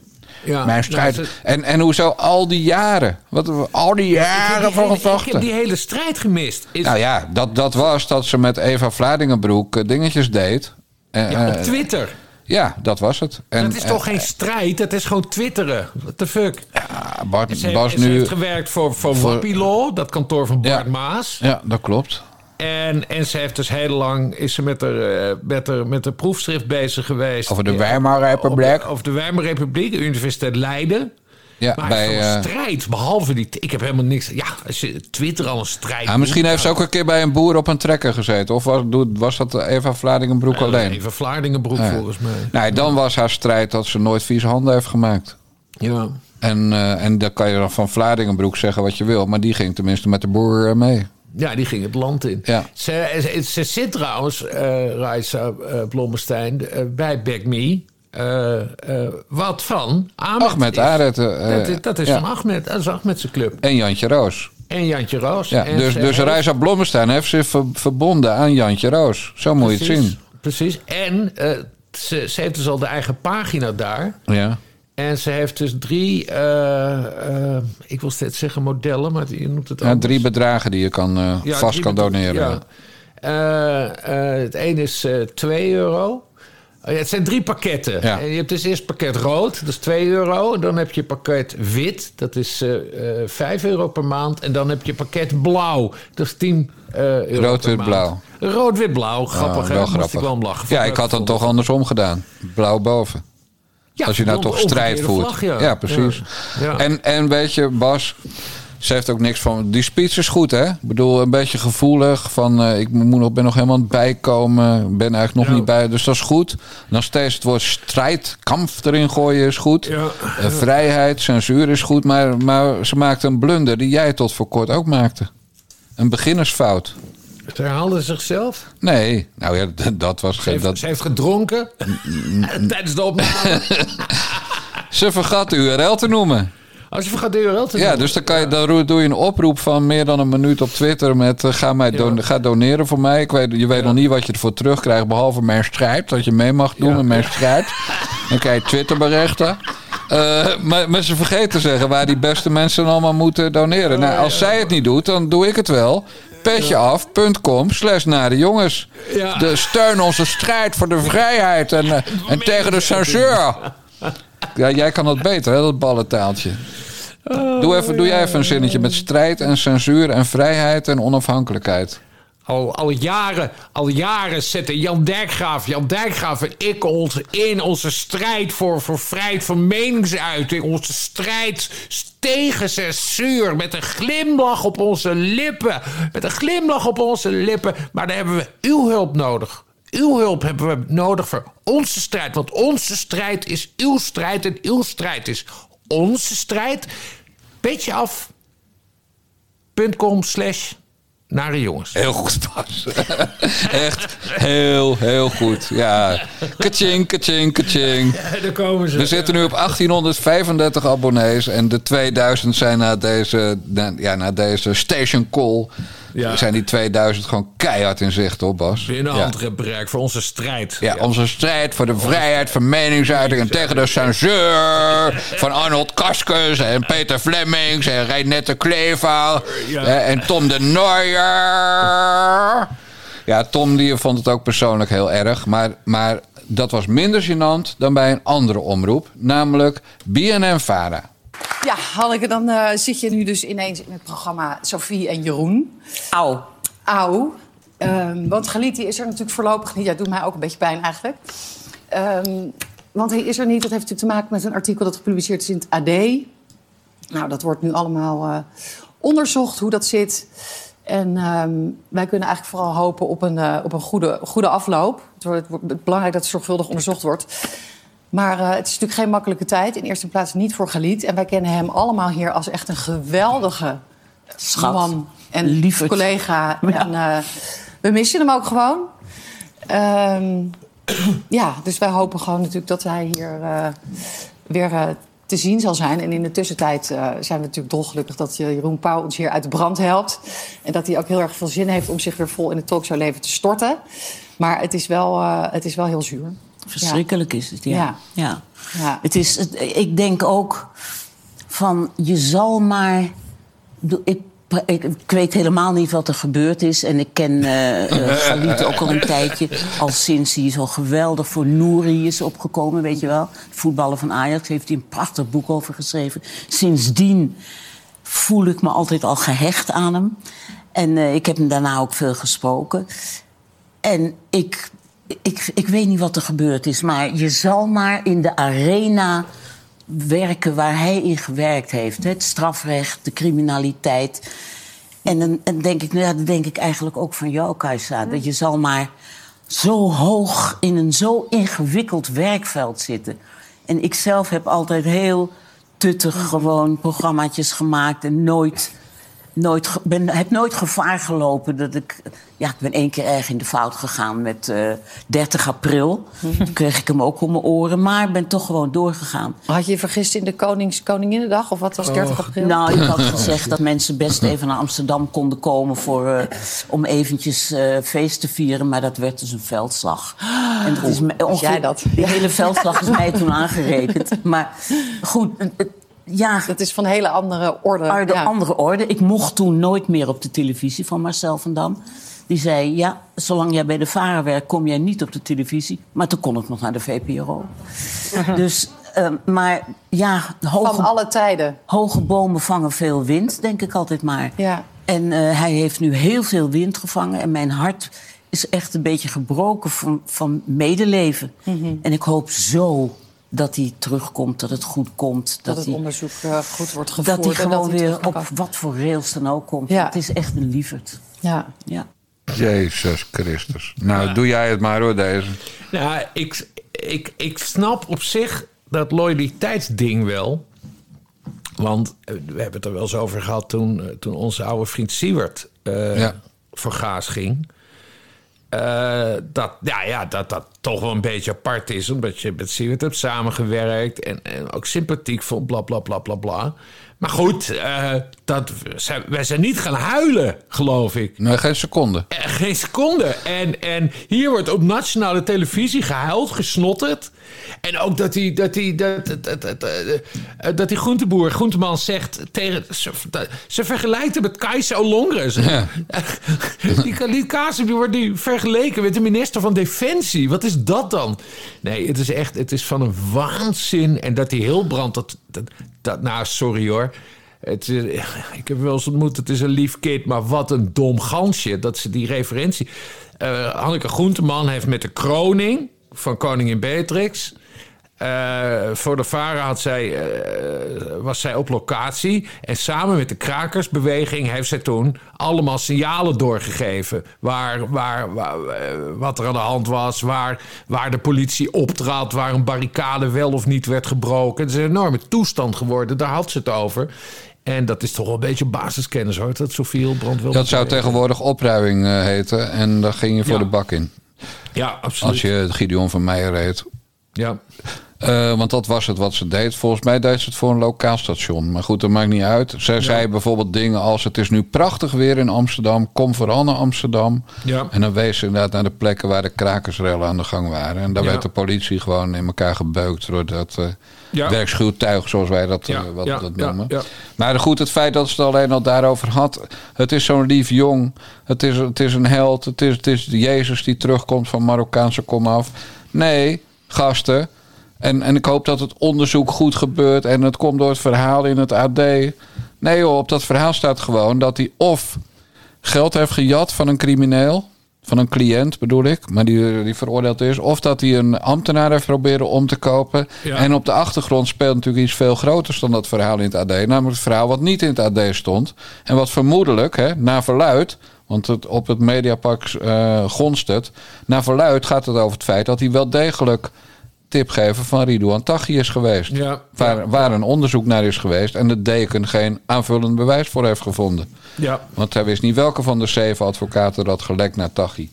Ja, mijn strijd. en, en hoezo al die jaren? Wat, al die jaren van gevochten. Ik heb die hele strijd gemist. Is... Nou ja, dat, dat was dat ze met Eva Vladingenbroek eh, dingetjes deed. Uh, ja, op Twitter. Ja, dat was het. En, dat is toch geen strijd? Dat is gewoon twitteren. What the fuck? Ja, Bart ze, Bas ze nu... heeft gewerkt voor, voor, voor dat kantoor van Bart Maas. Ja, dat klopt. En, en ze heeft dus heel lang is ze met de, uh, met de, met de proefschrift bezig geweest. Over de Weimarrepubliek. Over, over de Weimarrepubliek, de Universiteit Leiden. Ja, maar bij, uh, strijd, behalve die... Ik heb helemaal niks... Ja, als je Twitter al een strijd... Ja, misschien heeft ze ook een keer bij een boer op een trekker gezeten. Of was, was dat Eva Vlaardingenbroek uh, alleen? Eva Vlaardingenbroek ja. volgens mij. Nee, dan was haar strijd dat ze nooit vieze handen heeft gemaakt. Ja. En, uh, en dan kan je dan van Vlaardingenbroek zeggen wat je wil. Maar die ging tenminste met de boer mee. Ja, die ging het land in. Ja. Ze, ze, ze zit trouwens, uh, Raisa uh, Blommestein, uh, bij Back Me. Uh, uh, wat van Ahmed. Ahmed Aret. Uh, dat, dat, is ja. van Ahmed. Dat is Ahmed zijn club. En Jantje Roos. En Jantje Roos. Ja, en dus dus Reisa Blommestein heeft zich ver, verbonden aan Jantje Roos. Zo moet precies, je het zien. Precies. En ze, ze, heeft dus al de eigen pagina daar. Ja. En ze heeft dus drie, ik wil steeds zeggen modellen, maar je noemt het ja, Drie bedragen die je kan, ja, vast kan doneren. Ja. het een is 2 euro. Oh het zijn drie pakketten. Ja. En je hebt dus eerst pakket rood, dat is 2 euro. Dan heb je pakket wit, dat is uh, uh, 5 euro per maand. En dan heb je pakket blauw, dat is 10 uh, euro Rood, per wit, maand. blauw. Rood, wit, blauw. Grappig, oh, hè? wel Moest grappig. ik wel lachen. Ja, ik had dan toch andersom gedaan. Blauw boven. Ja, Als je nou toch strijd voert. Vlag, ja. ja. precies. Ja. En, en weet je, Bas, ze heeft ook niks van. Die speech is goed, hè? Ik bedoel, een beetje gevoelig. Van uh, ik moet nog, ben nog helemaal aan het bijkomen. Ben eigenlijk nog Ja. niet bij. Dus dat is goed. Nog steeds het woord strijd, kamp erin gooien is goed. Ja. Uh, vrijheid, censuur is goed. Maar, maar ze maakte een blunder die jij tot voor kort ook maakte. Een beginnersfout. Ze herhaalde zichzelf. Nee, nou ja, dat was Ze heeft, Dat, ze heeft gedronken tijdens de opname. ze vergat de URL te noemen. Als je URL te Ja, doen. dus dan, kan je, dan doe je een oproep van meer dan een minuut op Twitter met eh, ga, mij don- Ja. ga doneren voor mij. Ik weet, je weet nog niet wat je ervoor terugkrijgt, behalve mijn strijd. Dat je mee mag doen Ja. met mijn strijd. Dan krijg je Twitterberichten. Eh maar, maar ze vergeten te zeggen waar die beste mensen allemaal moeten doneren. Nou, als zij het niet doet, dan doe ik het wel. Petjeaf.com slash naar de jongens. Ja. De steun onze strijd voor de vrijheid en, eh, en tegen de censuur. Ja, jij kan dat beter, hè, dat ballentaaltje. Doe, even, doe jij even een zinnetje met strijd en censuur en vrijheid en onafhankelijkheid. Al, al, jaren, al jaren zetten Jan Dijkgraaf, Jan Dijkgraaf en ik ons in onze strijd voor, voor vrijheid van meningsuiting. Onze strijd tegen censuur. Met een glimlach op onze lippen. Met een glimlach op onze lippen. Maar daar hebben we uw hulp nodig. Uw hulp hebben we nodig voor onze strijd. Want onze strijd is uw strijd en uw strijd is onze strijd. Beetje af. .com slash nare jongens. Heel goed, Bas. Echt heel, heel goed. Ja. Kaching, kaching, kaching. daar komen ze. We zitten nu op 1835 abonnees. En de 2000 zijn na deze, na, ja, na deze station call... Ja. zijn die 2000 gewoon keihard in zicht, hoor, Bas. Binnen Ja. handbereik voor onze strijd. Ja, onze strijd voor de vrijheid van meningsuiting en tegen de censuur van Arnold Kaskus en Peter Flemings en Reinette eh, en Tom de Nooijer. Ja, Tom die vond het ook persoonlijk heel erg. Maar, maar dat was minder gênant dan bij een andere omroep. Namelijk BNN-Vara. Ja, Hanneke, dan uh, zit je nu dus ineens in het programma Sophie en Jeroen. Auw. Auw. Um, want Galit is er natuurlijk voorlopig niet. Ja, doet mij ook een beetje pijn eigenlijk. Um, want hij is er niet. Dat heeft natuurlijk te maken met een artikel dat gepubliceerd is in het AD. Nou, dat wordt nu allemaal uh, onderzocht hoe dat zit. En um, wij kunnen eigenlijk vooral hopen op een, uh, op een goede, goede afloop. Het wordt, het wordt belangrijk dat het zorgvuldig onderzocht wordt. Maar uh, het is natuurlijk geen makkelijke tijd. In eerste plaats niet voor Galit. En wij kennen hem allemaal hier als echt een geweldige Schat. man en lieve collega. Ja. En uh, we missen hem ook gewoon. Um, ja, dus wij hopen gewoon natuurlijk dat hij hier uh, weer te zien zal zijn. En in de tussentijd uh, zijn we natuurlijk dolgelukkig dat Jeroen Pauw ons hier uit de brand helpt. En dat hij ook heel erg veel zin heeft om zich weer vol in het talkshowleven te storten. Maar het is wel, uh, het is wel heel zuur. Verschrikkelijk ja. is het, ja. Ja. ja. ja. Het is, ik denk ook van je zal maar. Ik ik, ik, weet helemaal niet wat er gebeurd is. En ik ken uh, uh, Galit ook al een tijdje. Al sinds hij zo geweldig voor Nouri is opgekomen, weet je wel. Voetballen van Ajax heeft hij een prachtig boek over geschreven. Sindsdien voel ik me altijd al gehecht aan hem. En uh, ik heb hem daarna ook veel gesproken. En ik, ik, ik weet niet wat er gebeurd is, maar je zal maar in de arena werken waar hij in gewerkt heeft. Het strafrecht, de criminaliteit. En dan, en denk ik, nou ja, dan denk ik eigenlijk ook van jou, Kajsa. Dat je zal maar zo hoog in een zo ingewikkeld werkveld zitten. En ik zelf heb altijd heel tuttig gewoon programmaatjes gemaakt en nooit nooit, ben, heb nooit gevaar gelopen dat ik. Ja, ik ben één keer erg in de fout gegaan met uh, 30 april. Toen kreeg ik hem ook om mijn oren, maar ben toch gewoon doorgegaan. Had je je vergist in de Konings, Koninginnedag of wat was 30 april? Nou, ik had gezegd dat mensen best even naar Amsterdam konden komen voor, uh, om eventjes uh, feest te vieren, maar dat werd dus een veldslag. En dat is ongeveer, jij dat? Die hele veldslag is mij toen aangerekend. Maar goed. Ja. Dat is van een hele andere orde. Orde, ja. andere orde. Ik mocht toen nooit meer op de televisie van Marcel van Dam. Die zei, ja, zolang jij bij de Varen werkt, kom jij niet op de televisie. Maar toen kon ik nog naar de VPRO. dus, uh, maar ja... Hoge, van alle tijden. Hoge bomen vangen veel wind, denk ik altijd maar. Ja. En uh, hij heeft nu heel veel wind gevangen. En mijn hart is echt een beetje gebroken van, van medeleven. Mm -hmm. En ik hoop zo dat hij terugkomt, dat het goed komt. Dat, dat het hij, onderzoek uh, goed wordt gevoerd. Dat hij gewoon dat hij weer op wat voor rails dan ook komt. Ja. Het is echt een lieverd. Ja. ja. Jezus Christus. Nou, ja. doe jij het maar hoor, deze. Nou, ik, ik, ik snap op zich dat loyaliteitsding wel. Want we hebben het er wel eens over gehad toen, toen onze oude vriend Siewert uh, ja. voor gaas ging. Uh, dat, ja, ja, dat dat toch wel een beetje apart is. Omdat je met Siewert hebt samengewerkt. En, en ook sympathiek vond, bla bla bla bla bla. Maar goed, uh, dat, wij zijn niet gaan huilen, geloof ik. Nee, geen seconde. Uh, geen seconde. En, en hier wordt op nationale televisie gehuild, gesnotterd. En ook dat die, dat die, dat, dat, dat, dat, dat die groenteboer, groenteman zegt tegen... Ze, ze vergelijkt hem met Kajsa Olongres. Ja. die Khalid Kasem wordt nu vergeleken met de minister van Defensie. Wat is dat dan? Nee, het is echt, het is van een waanzin. En dat die Hilbrand, dat, dat, dat nou, sorry hoor. Het ik heb wel eens ontmoet, het is een lief kind, maar wat een dom gansje. Dat ze die referentie... Uh, Hanneke Groenteman heeft met de kroning van koningin Beatrix... Uh, voor de varen had zij, uh, was zij op locatie. En samen met de krakersbeweging heeft zij toen allemaal signalen doorgegeven. Waar, waar, waar uh, wat er aan de hand was, waar, waar de politie optrad, waar een barricade wel of niet werd gebroken. Het is een enorme toestand geworden, daar had ze het over. En dat is toch wel een beetje basiskennis hoor, dat Sofie Hilbrand wil. Dat zou tegenwoordig opruiming heten en daar ging je voor ja. de bak in. Ja, absoluut. Als je Gideon van Meijer heet. Ja. Uh, want dat was het wat ze deed. Volgens mij deed ze het voor een lokaal station. Maar goed, dat maakt niet uit. Zij zei bijvoorbeeld dingen als... het is nu prachtig weer in Amsterdam. Kom vooral naar Amsterdam. Ja. En dan wees ze inderdaad naar de plekken... waar de krakersrellen aan de gang waren. En daar werd de politie gewoon in elkaar gebeukt... door dat uh, werkschuwtuig, zoals wij dat, uh, wat dat noemen. Maar goed, het feit dat ze het alleen al daarover had... het is zo'n lief jong. Het is, het is een held. Het is, het is Jezus die terugkomt van Marokkaanse komaf. Nee, gasten... En, en ik hoop dat het onderzoek goed gebeurt en het komt door het verhaal in het AD. Nee joh, op dat verhaal staat gewoon dat hij of geld heeft gejat van een crimineel, van een cliënt bedoel ik, maar die, die veroordeeld is. Of dat hij een ambtenaar heeft proberen om te kopen. En op de achtergrond speelt natuurlijk iets veel groters dan dat verhaal in het AD. Namelijk het verhaal wat niet in het AD stond. En wat vermoedelijk, hè, naar verluid, want het, op het Mediapark uh, gonst het. Naar verluid gaat het over het feit dat hij wel degelijk tipgever van Ridouan Taghi is geweest. Ja, waar, waar een onderzoek naar is geweest en de deken geen aanvullend bewijs voor heeft gevonden. Ja. Want hij wist niet welke van de zeven advocaten dat gelekt naar Taghi.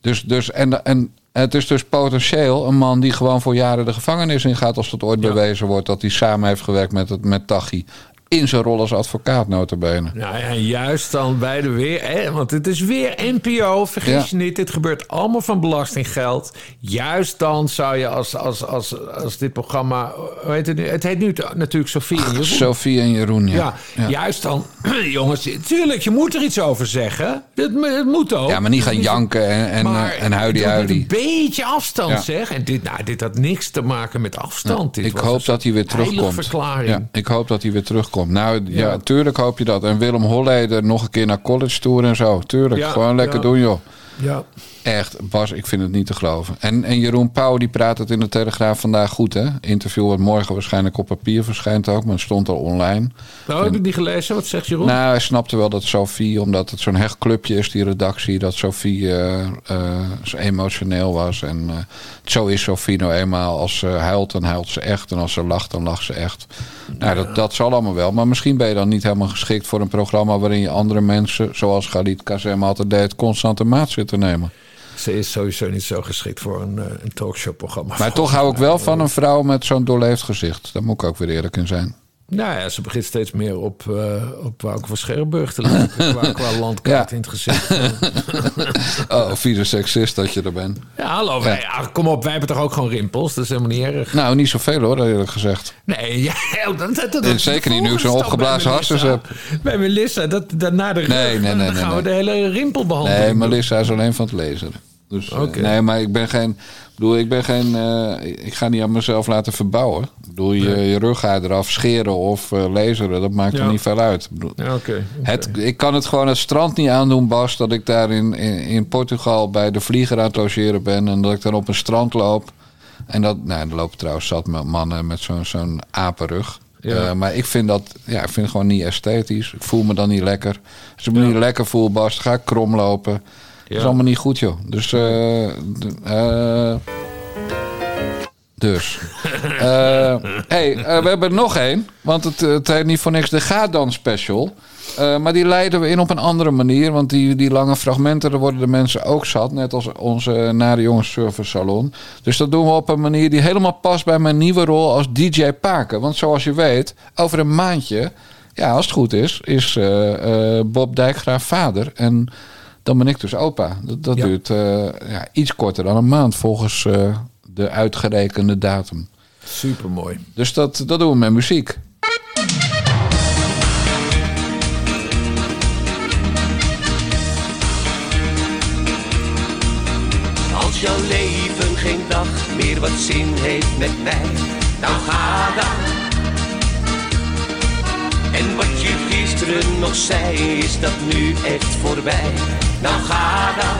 Dus, dus, en, en het is dus potentieel een man die gewoon voor jaren de gevangenis ingaat als het ooit bewezen wordt dat hij samen heeft gewerkt met, het, met Taghi in zijn rol als advocaat notabene. Nou ja, juist dan bij de weer... Hè, want het is weer NPO, vergis je niet. Dit gebeurt allemaal van belastinggeld. Juist dan zou je als, als, als, als dit programma... Weet het, nu, het heet nu natuurlijk Sofie en Jeroen. Sofie en Jeroen, ja. ja. Juist dan, jongens, tuurlijk, je moet er iets over zeggen. Het, moet ook. Ja, maar niet gaan janken en, en, maar, en huidie huidie. een beetje afstand, zeg. En dit, nou, dit had niks te maken met afstand. dit ik hoop dat hij weer terugkomt. Verklaring. Ja, ik hoop dat hij weer terugkomt. Nou ja. tuurlijk hoop je dat. En Willem Holleder nog een keer naar college tour en zo. Tuurlijk, gewoon lekker doen joh. Ja. Echt, Bas, ik vind het niet te geloven. En, en Jeroen Pauw die praat het in de Telegraaf vandaag goed, hè? Interview wat morgen waarschijnlijk op papier verschijnt ook, maar het stond al online. Nou, heb ik niet gelezen. Wat zegt Jeroen? Nou, hij snapte wel dat Sophie, omdat het zo'n hechtclubje is, die redactie, dat Sophie uh, uh, zo emotioneel was. En uh, zo is Sophie nou eenmaal. Als ze huilt, dan huilt ze echt. En als ze lacht, dan lacht ze echt. Nou, dat, dat zal allemaal wel. Maar misschien ben je dan niet helemaal geschikt voor een programma waarin je andere mensen, zoals Galit Kazem altijd deed, constant de maat zit te nemen. Ze is sowieso niet zo geschikt voor een, een talkshow-programma. Maar toch hou ik wel van een vrouw met zo'n doorleefd gezicht. Daar moet ik ook weer eerlijk in zijn. Nou ja, ze begint steeds meer op, uh, op Wouter van Scherrenburg te lijken. qua, qua landkaart ja. in het gezicht. oh, vieze seksist dat je er bent. Ja, hallo. Wij, kom op, wij hebben toch ook gewoon rimpels? Dat is helemaal niet erg. Nou, niet zoveel hoor, eerlijk gezegd. Nee, ja, dat, dat, dat, Zeker niet nu ik zo'n opgeblazen hartjes heb. Bij Melissa, dat, dat na de rug, nee, nee, nee, dan gaan nee, we de hele rimpel behandelen. Nee, Melissa is alleen van het lezen. Dus, okay. nee, maar ik ben geen. Bedoel, ik ben geen. Uh, ik ga niet aan mezelf laten verbouwen. Ik bedoel, je, je rughaar eraf scheren of uh, laseren, dat maakt ja. er niet veel uit. Ik, bedoel, ja, okay, okay. Het, ik kan het gewoon het strand niet aandoen, Bas, dat ik daar in, in, in, Portugal bij de vlieger aan het logeren ben en dat ik dan op een strand loop. En dat, nou, er lopen trouwens zat met mannen met zo'n zo'n apenrug. Ja. Uh, maar ik vind dat, ja, ik vind het gewoon niet esthetisch. Ik voel me dan niet lekker. Als ik me niet lekker voel, Bas, ga ik krom lopen. Dat is allemaal niet goed, joh. Dus. Uh, uh, dus. Uh, hey, we hebben er nog één. Want het, het heet niet voor niks de Ga Dan Special. maar die leiden we in op een andere manier. Want die, die lange fragmenten, daar worden de mensen ook zat. Net als onze Nare Jongens Service Salon. Dus dat doen we op een manier die helemaal past bij mijn nieuwe rol als DJ Paken. Want zoals je weet, over een maandje, ja, als het goed is, is Bob Dijkgraaf vader. En dan ben ik dus opa. Dat, dat ja. duurt uh, ja, iets korter dan een maand volgens uh, de uitgerekende datum. Supermooi. Dus dat, dat doen we met muziek. Als jouw leven geen dag meer wat zin heeft met mij, dan ga dan. En wat je gisteren nog zei, is dat nu echt voorbij nou ga dan.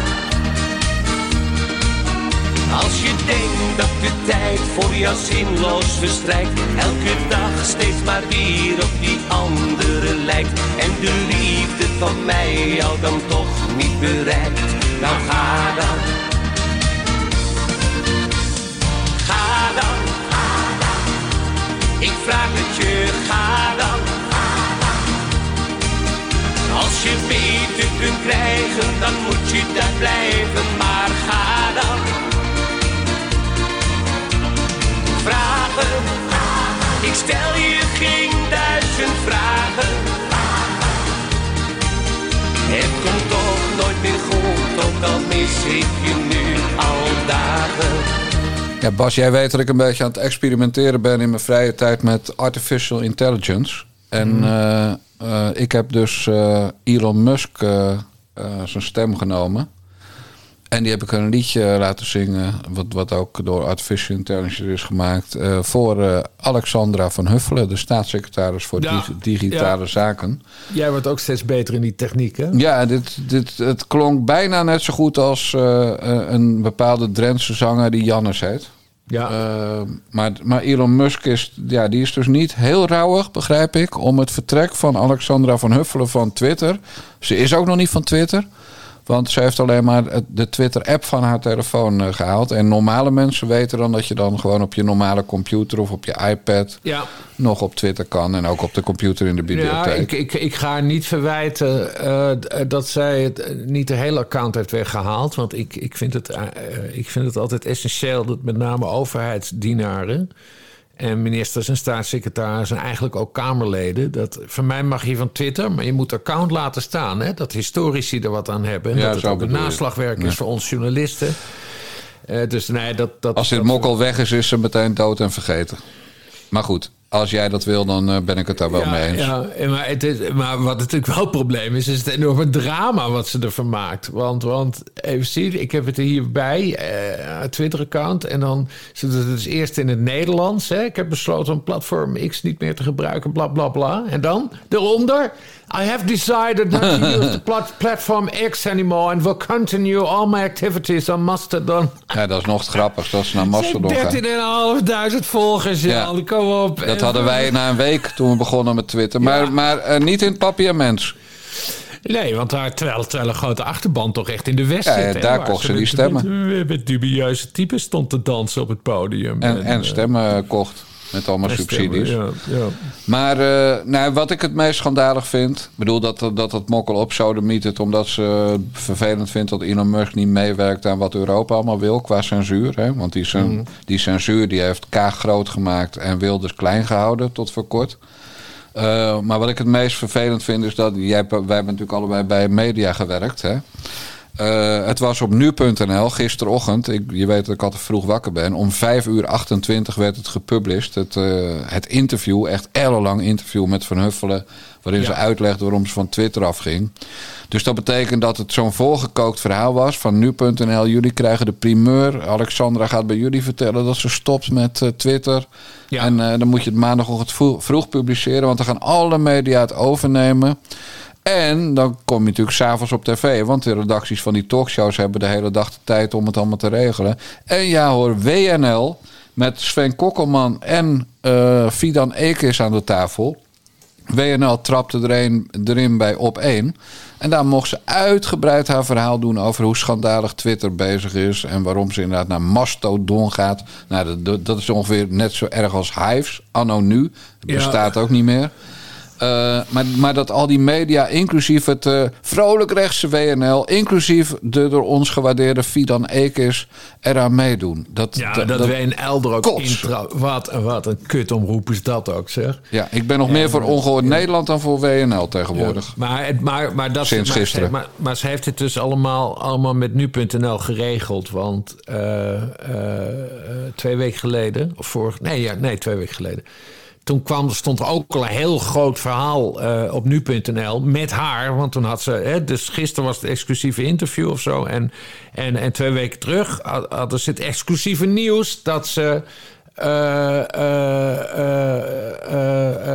Als je denkt dat de tijd voor jou zinloos verstrijkt, elke dag steeds maar weer op die andere lijkt. En de liefde van mij jou dan toch niet bereikt, nou ga dan. Ga dan. Ik vraag het je, ga dan. Je beter kunt krijgen, dan moet je daar blijven, maar ga dan. Ik stel je geen duizend vragen. Het komt toch nooit meer goed, ook al mis ik je nu al dagen. Ja, Bas, jij weet dat ik een beetje aan het experimenteren ben in mijn vrije tijd met artificial intelligence. En mm. uh, uh, ik heb dus uh, Elon Musk zijn stem genomen. En die heb ik een liedje laten zingen, wat, wat ook door Artificial Intelligence is gemaakt, uh, voor uh, Alexandra van Huffelen, de staatssecretaris voor ja, digitale ja. zaken. Jij wordt ook steeds beter in die techniek, hè? Ja, dit, dit, het klonk bijna net zo goed als uh, een bepaalde Drentse zanger die Jannes heet. Ja. maar, maar Elon Musk is, ja, die is dus niet heel rauwig, begrijp ik, om het vertrek van Alexandra van Huffelen van Twitter. Ze is ook nog niet van Twitter. Want ze heeft alleen maar de Twitter-app van haar telefoon uh, gehaald. En normale mensen weten dan dat je dan gewoon op je normale computer of op je iPad ja. nog op Twitter kan. En ook op de computer in de bibliotheek. Ja, ik, ik, ik ga haar niet verwijten uh, dat zij het, niet de hele account heeft weggehaald. Want ik, ik, vind het, uh, ik vind het altijd essentieel dat met name overheidsdienaren en ministers en staatssecretarissen en eigenlijk ook Kamerleden. Dat, van mij mag je van Twitter, maar je moet account laten staan. Hè? Dat historici er wat aan hebben. En ja, dat het ook een naslagwerk is voor ons journalisten. Uh, dus nee, dat, dat, Als dit mokkel weg is, is ze meteen dood en vergeten. Maar goed, als jij dat wil, dan uh, ben ik het daar wel mee eens. Ja, maar, het is, maar wat natuurlijk wel het probleem is, is het enorme drama wat ze ervan maakt. Want, want even zien, ik heb het er hierbij, uh, Twitter-account. En dan zit het dus eerst in het Nederlands. Hè. Ik heb besloten om platform X niet meer te gebruiken, bla bla bla. En dan eronder. I have decided not to use the plat platform X anymore and will continue all my activities on Mastodon. Ja, dat is nog grappig dat ze naar Mastodon gaan. 13.500 volgers, ja. Kom op. Dat hadden wij na een week toen we begonnen met Twitter. Maar, maar uh, niet in het papiermens. Nee, want daar, terwijl, terwijl een grote achterban toch echt in de west ja, zit. Ja, daar kocht ze die stemmen. Met, met, dubieuze types stond te dansen op het podium. En, en, en uh, stemmen kocht. Met allemaal subsidies. ja, ja. Maar uh, nou, wat ik het meest schandalig vind... Ik bedoel dat, dat het mokkel op het omdat ze vervelend vindt dat Elon Musk niet meewerkt aan wat Europa allemaal wil qua censuur. Hè? Want die, mm. die censuur die heeft Kaag groot gemaakt en Wilders klein gehouden tot voor kort. Uh, maar wat ik het meest vervelend vind is dat... Jij, wij hebben natuurlijk allebei bij media gewerkt. Hè? Uh, het was op nu.nl gisterochtend. Ik, je weet dat ik altijd vroeg wakker ben. Om 5 uur 28 werd het gepubliceerd. Het, uh, het interview, echt ellenlang interview met Van Huffelen. Waarin ja. ze uitlegde waarom ze van Twitter afging. Dus dat betekent dat het zo'n volgekookt verhaal was van nu.nl. Jullie krijgen de primeur. Alexandra gaat bij jullie vertellen dat ze stopt met uh, Twitter. Ja. En dan moet je het maandagochtend vroeg publiceren. Want dan gaan alle media het overnemen. En dan kom je natuurlijk s'avonds op tv. Want de redacties van die talkshows hebben de hele dag de tijd om het allemaal te regelen. En ja hoor, WNL met Sven Kokkelman en uh, Fidan Ekis aan de tafel. WNL trapte er een, erin bij op één. En daar mocht ze uitgebreid haar verhaal doen over hoe schandalig Twitter bezig is. En waarom ze inderdaad naar Mastodon gaat. Nou, dat, dat is ongeveer net zo erg als Hives. Anno nu. Bestaat ook niet meer. Uh, maar, maar, dat al die media, inclusief het uh, vrolijk rechtse WNL, inclusief de door ons gewaardeerde Fidan Ekers, eraan meedoen. Dat, ja, dat, dat WNL er ook. Wat, wat een kutomroep is dat ook, zeg. Ja, ik ben nog meer voor ongehoord Nederland dan voor WNL tegenwoordig. Ja, maar, maar, maar dat, Sinds gisteren. Maar, maar, ze heeft het dus allemaal, allemaal met nu.nl geregeld. Want uh, twee weken geleden, of vorig, nee, ja, nee, twee weken geleden toen kwam, stond er ook al een heel groot verhaal uh, op nu.nl met haar. Want toen had ze, hè, dus gisteren was het exclusieve interview of zo. En, en, en twee weken terug hadden ze het exclusieve nieuws dat ze. Uh,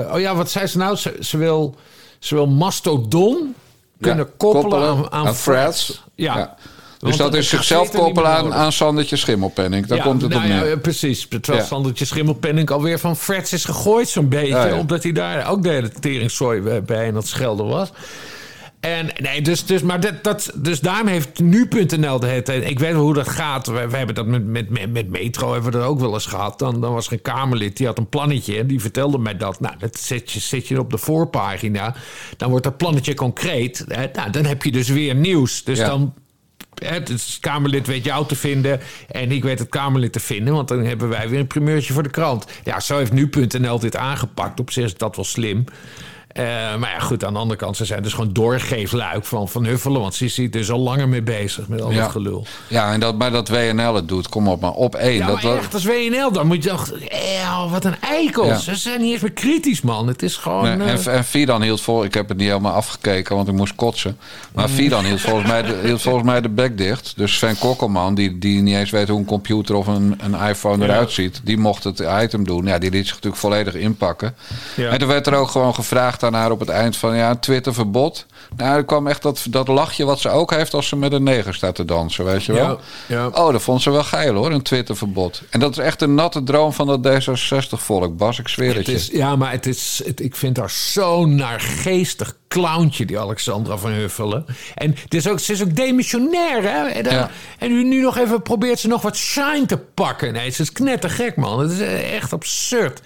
uh, oh ja, wat zei ze nou? Ze, ze, wil, ze wil Mastodon kunnen ja, koppelen, koppelen, aan, aan, aan Freds. ja. ja. Dus dat is zichzelf koppelen aan, aan Sandertje Schimmelpenning. Daar komt het nou op neer. Ja, precies. Terwijl ja. Sandertje Schimmelpenning alweer van Freds is gegooid zo'n beetje. Omdat hij daar ook de hele teringzooi bij en dat schelden was. En nee, dus, dus, maar dat, dat, dus daarom heeft nu.nl de hele Ik weet wel hoe dat gaat. We, we, hebben dat met, met, met Metro hebben we dat ook wel eens gehad. Dan, dan was er een Kamerlid die had een plannetje en die vertelde mij dat. Nou, dat zet je, zet je op de voorpagina. Dan wordt dat plannetje concreet. Nou, dan heb je dus weer nieuws. Dus dan het Kamerlid weet jou te vinden en ik weet het Kamerlid te vinden. Want dan hebben wij weer een primeurtje voor de krant. Ja, zo heeft nu.nl dit aangepakt. Op zich is dat wel slim. Uh, maar ja, goed, aan de andere kant, ze zijn dus gewoon doorgeefluik van Van Huffelen. Want ze is er dus al langer mee bezig met al dat gelul. Ja, en dat, maar dat WNL het doet, kom op maar, op één. Ja, dat, echt, als WNL, dan moet je toch... Eh, wat een eikels. Ze zijn niet eens meer kritisch, man. Het is gewoon... Nee, en, uh... en Fidan hield vol, ik heb het niet helemaal afgekeken, want ik moest kotsen. Maar mm. Fidan hield volgens mij de, hield volgens mij de bek dicht. Dus Sven Kokkelman, die, die niet eens weet hoe een computer of een, een iPhone eruit ziet... die mocht het item doen. Ja, die liet zich natuurlijk volledig inpakken. En toen werd er ook gewoon gevraagd aan haar op het eind van ja, Twitter-verbod. Nou, er kwam echt dat, dat lachje wat ze ook heeft als ze met een neger staat te dansen, weet je wel. Ja, Oh, dat vond ze wel geil hoor, een Twitter-verbod. En dat is echt een natte droom van dat D66-volk, Bas, ik zweer het, het je. ja, maar het is, het, ik vind haar zo'n naargeestig clowntje, die Alexandra van Huffelen. En het is ook, ze is ook demissionair, hè? En, dan, en nu, nu nog even probeert ze nog wat shine te pakken. Nee, ze is knettergek, man. Het is echt absurd.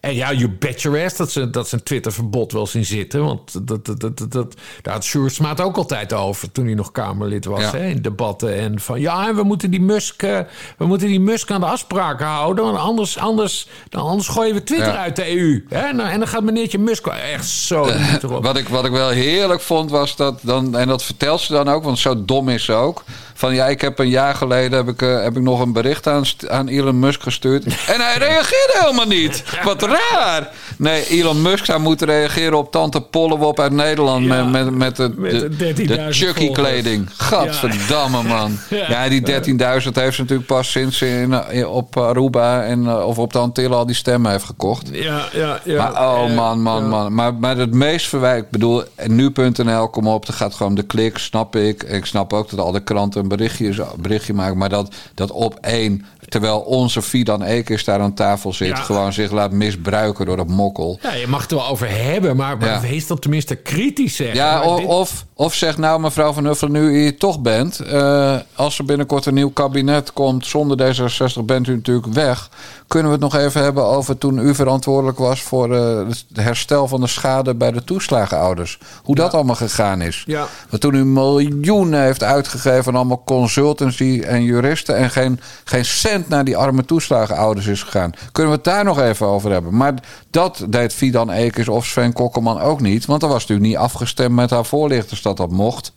En ja, you bet your ass dat ze, dat ze een Twitter-verbod wel zien zitten. Want dat, dat, dat, dat, daar had Sjoerd ook altijd over toen hij nog Kamerlid was. Hè, in debatten. En van ja, we moeten die Musk, uh, we moeten die Musk aan de afspraken houden. Want anders, anders, dan anders gooien we Twitter uit de EU. Hè? Nou, en dan gaat meneertje Musk echt zo. wat, ik, wat ik wel heerlijk vond was dat dan, en dat vertelt ze dan ook, want zo dom is ze ook. Van ja, ik heb een jaar geleden heb ik, uh, heb ik nog een bericht aan, aan Elon Musk gestuurd. En hij reageerde helemaal niet. Wat raar. Nee, Elon Musk zou moeten reageren op Tante Pollewop uit Nederland. met, met, met de, de, de, Chucky kleding. Gadverdamme man. Ja, die 13.000 heeft ze natuurlijk pas sinds in, op Aruba en, eh, of op de Antillen al die stemmen heeft gekocht. Ja, ja, ja. Maar oh man, man, man. Maar, maar het meest verwijt, ik bedoel, nu.nl, kom op, er gaat gewoon de klik, snap ik. Ik snap ook dat al de kranten berichtje, berichtje maken. Maar dat, dat op één, terwijl onze Fidan Ekers daar aan tafel zit, gewoon zich laat misbruiken door dat mokkel. Ja, je mag het er wel over hebben, maar, maar wees dan tenminste kritisch. Zeg. Ja, of, of, of, zeg nou, mevrouw Van Huffelen, nu u hier toch bent, uh, als er binnenkort een nieuw kabinet komt zonder D66, bent u natuurlijk weg kunnen we het nog even hebben over toen u verantwoordelijk was voor uh, het herstel van de schade bij de toeslagenouders. Hoe dat allemaal gegaan is. Ja. Want toen u miljoenen heeft uitgegeven aan allemaal consultancy en juristen en geen, geen cent naar die arme toeslagenouders is gegaan. Kunnen we het daar nog even over hebben. Maar dat deed Fidan Ekers of Sven Kokkelman ook niet. Want dan was natuurlijk niet afgestemd met haar voorlichters dat dat mocht.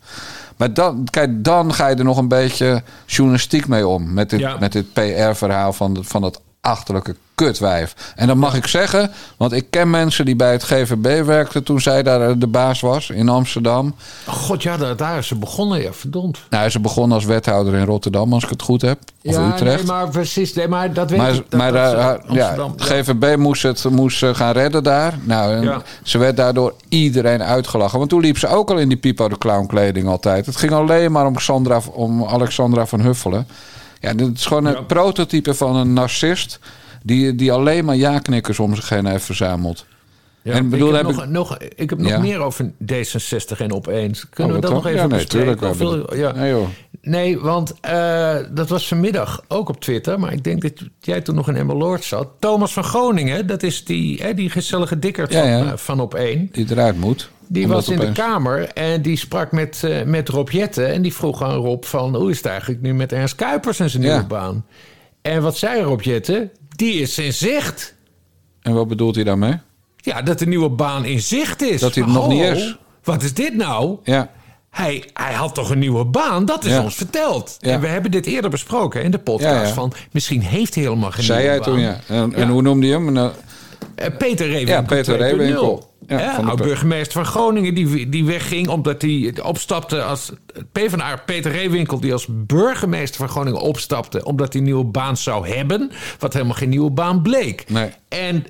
Maar dan, kijk, dan ga je er nog een beetje journalistiek mee om. Met dit, met dit PR-verhaal van, van dat achterlijke kutwijf. En dat mag ik zeggen, want ik ken mensen die bij het GVB werkten toen zij daar de baas was in Amsterdam. God, ja, daar, daar is ze begonnen, ja, verdomd. Nou, ze begon als wethouder in Rotterdam, als ik het goed heb. Of ja, Utrecht. Nee, maar precies, nee, maar dat weet maar, ik. maar daar, ja, GVB moest het moest gaan redden daar. Nou, ze werd daardoor iedereen uitgelachen. Want toen liep ze ook al in die Pipo de Clown kleding altijd. Het ging alleen maar om, Sandra, om Alexandra van Huffelen. Ja, dit is gewoon een prototype van een narcist... Die, die alleen maar ja-knikkers om zich heen heeft verzameld. Ja, en bedoel, ik heb, nog, nog, ik heb nog meer over D66 en opeens. Kunnen oh, we dat nog even ja, nee, bespreken? Veel, ja. Nee, joh. nee, want uh, dat was vanmiddag ook op Twitter. Maar ik denk dat jij toen nog in Emmeloord zat. Thomas van Groningen, dat is die, hè, die gezellige dikker van, uh, van op één. Die eruit moet. Die was in de Kamer en die sprak met, uh, met Rob Jette. En die vroeg aan Rob van... hoe is het eigenlijk nu met Ernst Kuipers en zijn nieuwe baan? En wat zei Rob Jette? Die is in zicht. En wat bedoelt hij daarmee? Ja, dat de nieuwe baan in zicht is. Dat hij er nog niet is. Wat is dit nou? Ja. Hij, hij had toch een nieuwe baan? Dat is ons verteld. Ja. En we hebben dit eerder besproken in de podcast. Van misschien heeft hij helemaal geen Zei jij toen, ja. En, en hoe noemde je hem? Nou, eh, Peter Reewinkel. Ja, Peter Reewinkel. Ja, oud-burgemeester van Groningen die, die wegging omdat hij opstapte als PvdA Peter Reewinkel die als burgemeester van Groningen opstapte omdat hij een nieuwe baan zou hebben, wat helemaal geen nieuwe baan bleek. Nee. En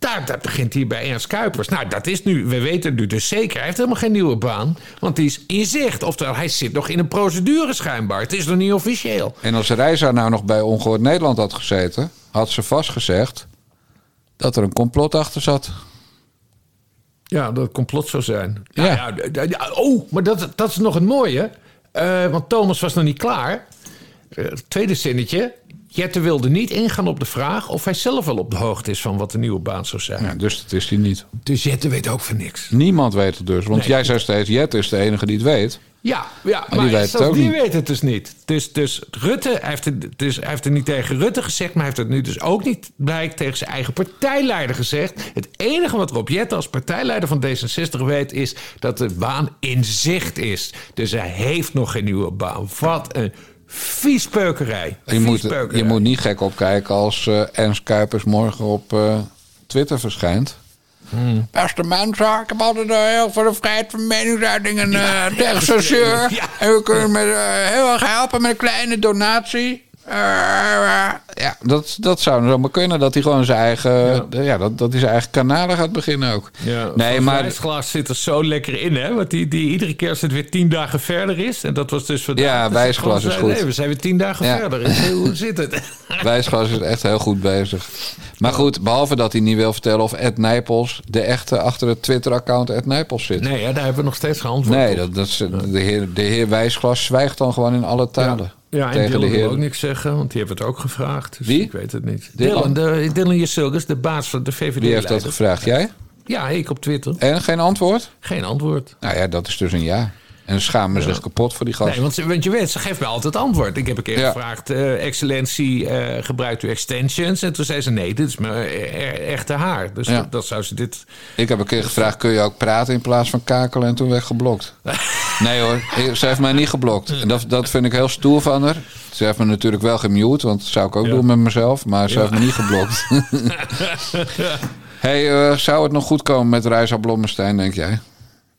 daar, daar, begint hij bij Ernst Kuipers. Nou, dat is nu, we weten nu dus zeker. Hij heeft helemaal geen nieuwe baan. Want die is in zicht. Oftewel, hij zit nog in een procedure schijnbaar. Het is nog niet officieel. En als Reizer nou nog bij Ongehoord Nederland had gezeten... had ze vastgezegd dat er een complot achter zat. Ja, dat het complot zou zijn. Ja. ja, oh, maar dat, dat is nog het mooie. Uh, want Thomas was nog niet klaar. Uh, tweede zinnetje. Jette wilde niet ingaan op de vraag of hij zelf wel op de hoogte is van wat de nieuwe baan zou zijn. Ja, dus dat is hij niet. Dus Jette weet ook van niks. Niemand weet het dus. Want jij zei steeds, Jette is de enige die het weet. Ja, ja maar, die, weet het, ook die weet het dus niet. Dus, dus Rutte, hij heeft, het, dus, hij heeft het niet tegen Rutte gezegd... maar hij heeft het nu dus ook niet blijkt tegen zijn eigen partijleider gezegd. Het enige wat Rob Jette als partijleider van D66 weet... is dat de baan in zicht is. Dus hij heeft nog geen nieuwe baan. Wat een viespeukerij. Je, moet, je moet niet gek opkijken als uh, Ernst Kuipers morgen op uh, Twitter verschijnt. Hmm. Beste mensen, ik heb altijd uh, heel veel de vrijheid van meningsuiting en uh, tegen censeur. Ja. En we kunnen met, heel erg helpen met een kleine donatie. Ja, dat, dat zou zomaar kunnen. Dat hij gewoon zijn eigen, ja. dat, dat hij zijn eigen kanalen gaat beginnen ook. Ja, nee, maar het glas zit er zo lekker in, hè? Want die, die iedere keer als het weer tien dagen verder is. En dat was dus vandaag. Ja, wijsglas is goed. Nee, we zijn weer tien dagen verder. Hoe zit het? Wijsglas is echt heel goed bezig. Maar goed, behalve dat hij niet wil vertellen of Ed Nijpels de echte achter het Twitter-account Ed Nijpels zit. Nee, ja, daar hebben we nog steeds geantwoord Nee, dat, dat is, de, heer, de heer Wijsglas zwijgt dan gewoon in alle talen. Ja, en Dylan de wil ook niks zeggen, want die heeft het ook gevraagd. Dus Wie? Ik weet het niet. Dylan, Dylan, Dylan Jesilgus, de baas van de VVD. Wie heeft dat gevraagd? Jij? Ja, ik op Twitter. En geen antwoord? Geen antwoord. Nou ja, dat is dus een ja. En schamen zich kapot voor die gast. Nee, want, want, je weet, ze geeft me altijd antwoord. Ik heb een keer gevraagd, uh, excellentie, uh, gebruikt u extensions? En toen zei ze, nee, dit is mijn uh, echte haar. Dus dat, dat, zou ze dit... Ik heb een keer gevraagd, kun je ook praten in plaats van kakelen? En toen werd geblokt. nee hoor, ze heeft mij niet geblokt. En dat, dat vind ik heel stoer van haar. Ze heeft me natuurlijk wel gemute, want dat zou ik ook doen met mezelf. Maar ze heeft me niet geblokt. hey, zou het nog goed komen met Reisa Blommestein, denk jij?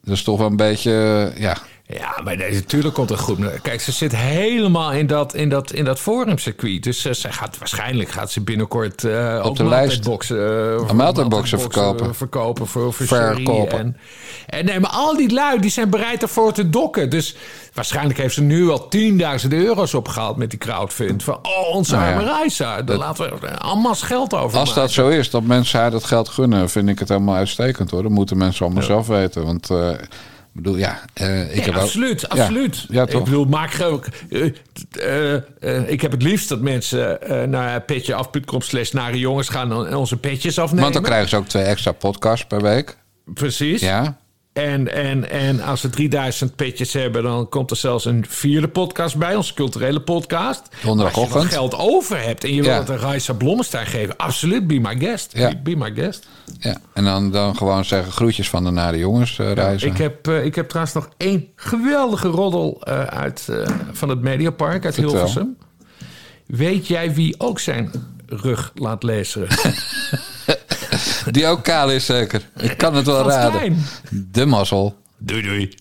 Dat is toch wel een beetje, ja... Ja, maar nee, natuurlijk komt het goed. Kijk, ze zit helemaal in dat, in dat, in dat forumcircuit. Dus uh, ze gaat, waarschijnlijk gaat ze binnenkort uh, op de lijst boxen, uh, maaltijdboxen verkopen. verkopen voor, voor Verkopen. En, en nee, maar al die lui die zijn bereid ervoor te dokken. Dus waarschijnlijk heeft ze nu al 10.000 euro's opgehaald met die crowdfund. Van oh, onze nou arme Reisa. Daar laten we allemaal geld over. Als dat zo is, dat mensen haar dat geld gunnen, vind ik het helemaal uitstekend hoor. Dat moeten mensen allemaal zelf weten. Want ik bedoel, ja, uh, ik heb absoluut, absoluut. Ja, toch? Ik bedoel, maak uh, uh, ik heb het liefst dat mensen naar petjeaf.com slash nare jongens gaan en onze petjes afnemen. Want dan krijgen ze ook twee extra podcasts per week. Precies. Ja. En, en, en als we 3000 petjes hebben, dan komt er zelfs een vierde podcast bij, onze culturele podcast. Donderdagochtend. Als je geld over hebt en je wil het een Raisa Blommestein geven, absoluut, be my guest. Ja. Be my guest. Ja, en dan, dan gewoon zeggen groetjes van de nare jongens uh, ik, heb, uh, ik heb trouwens nog één geweldige roddel uh, uit, van het Mediapark uit Vertel. Hilversum. Weet jij wie ook zijn rug laat lezen? Die ook kaal is zeker. Ik kan het wel raden. De mazzel. Doei doei.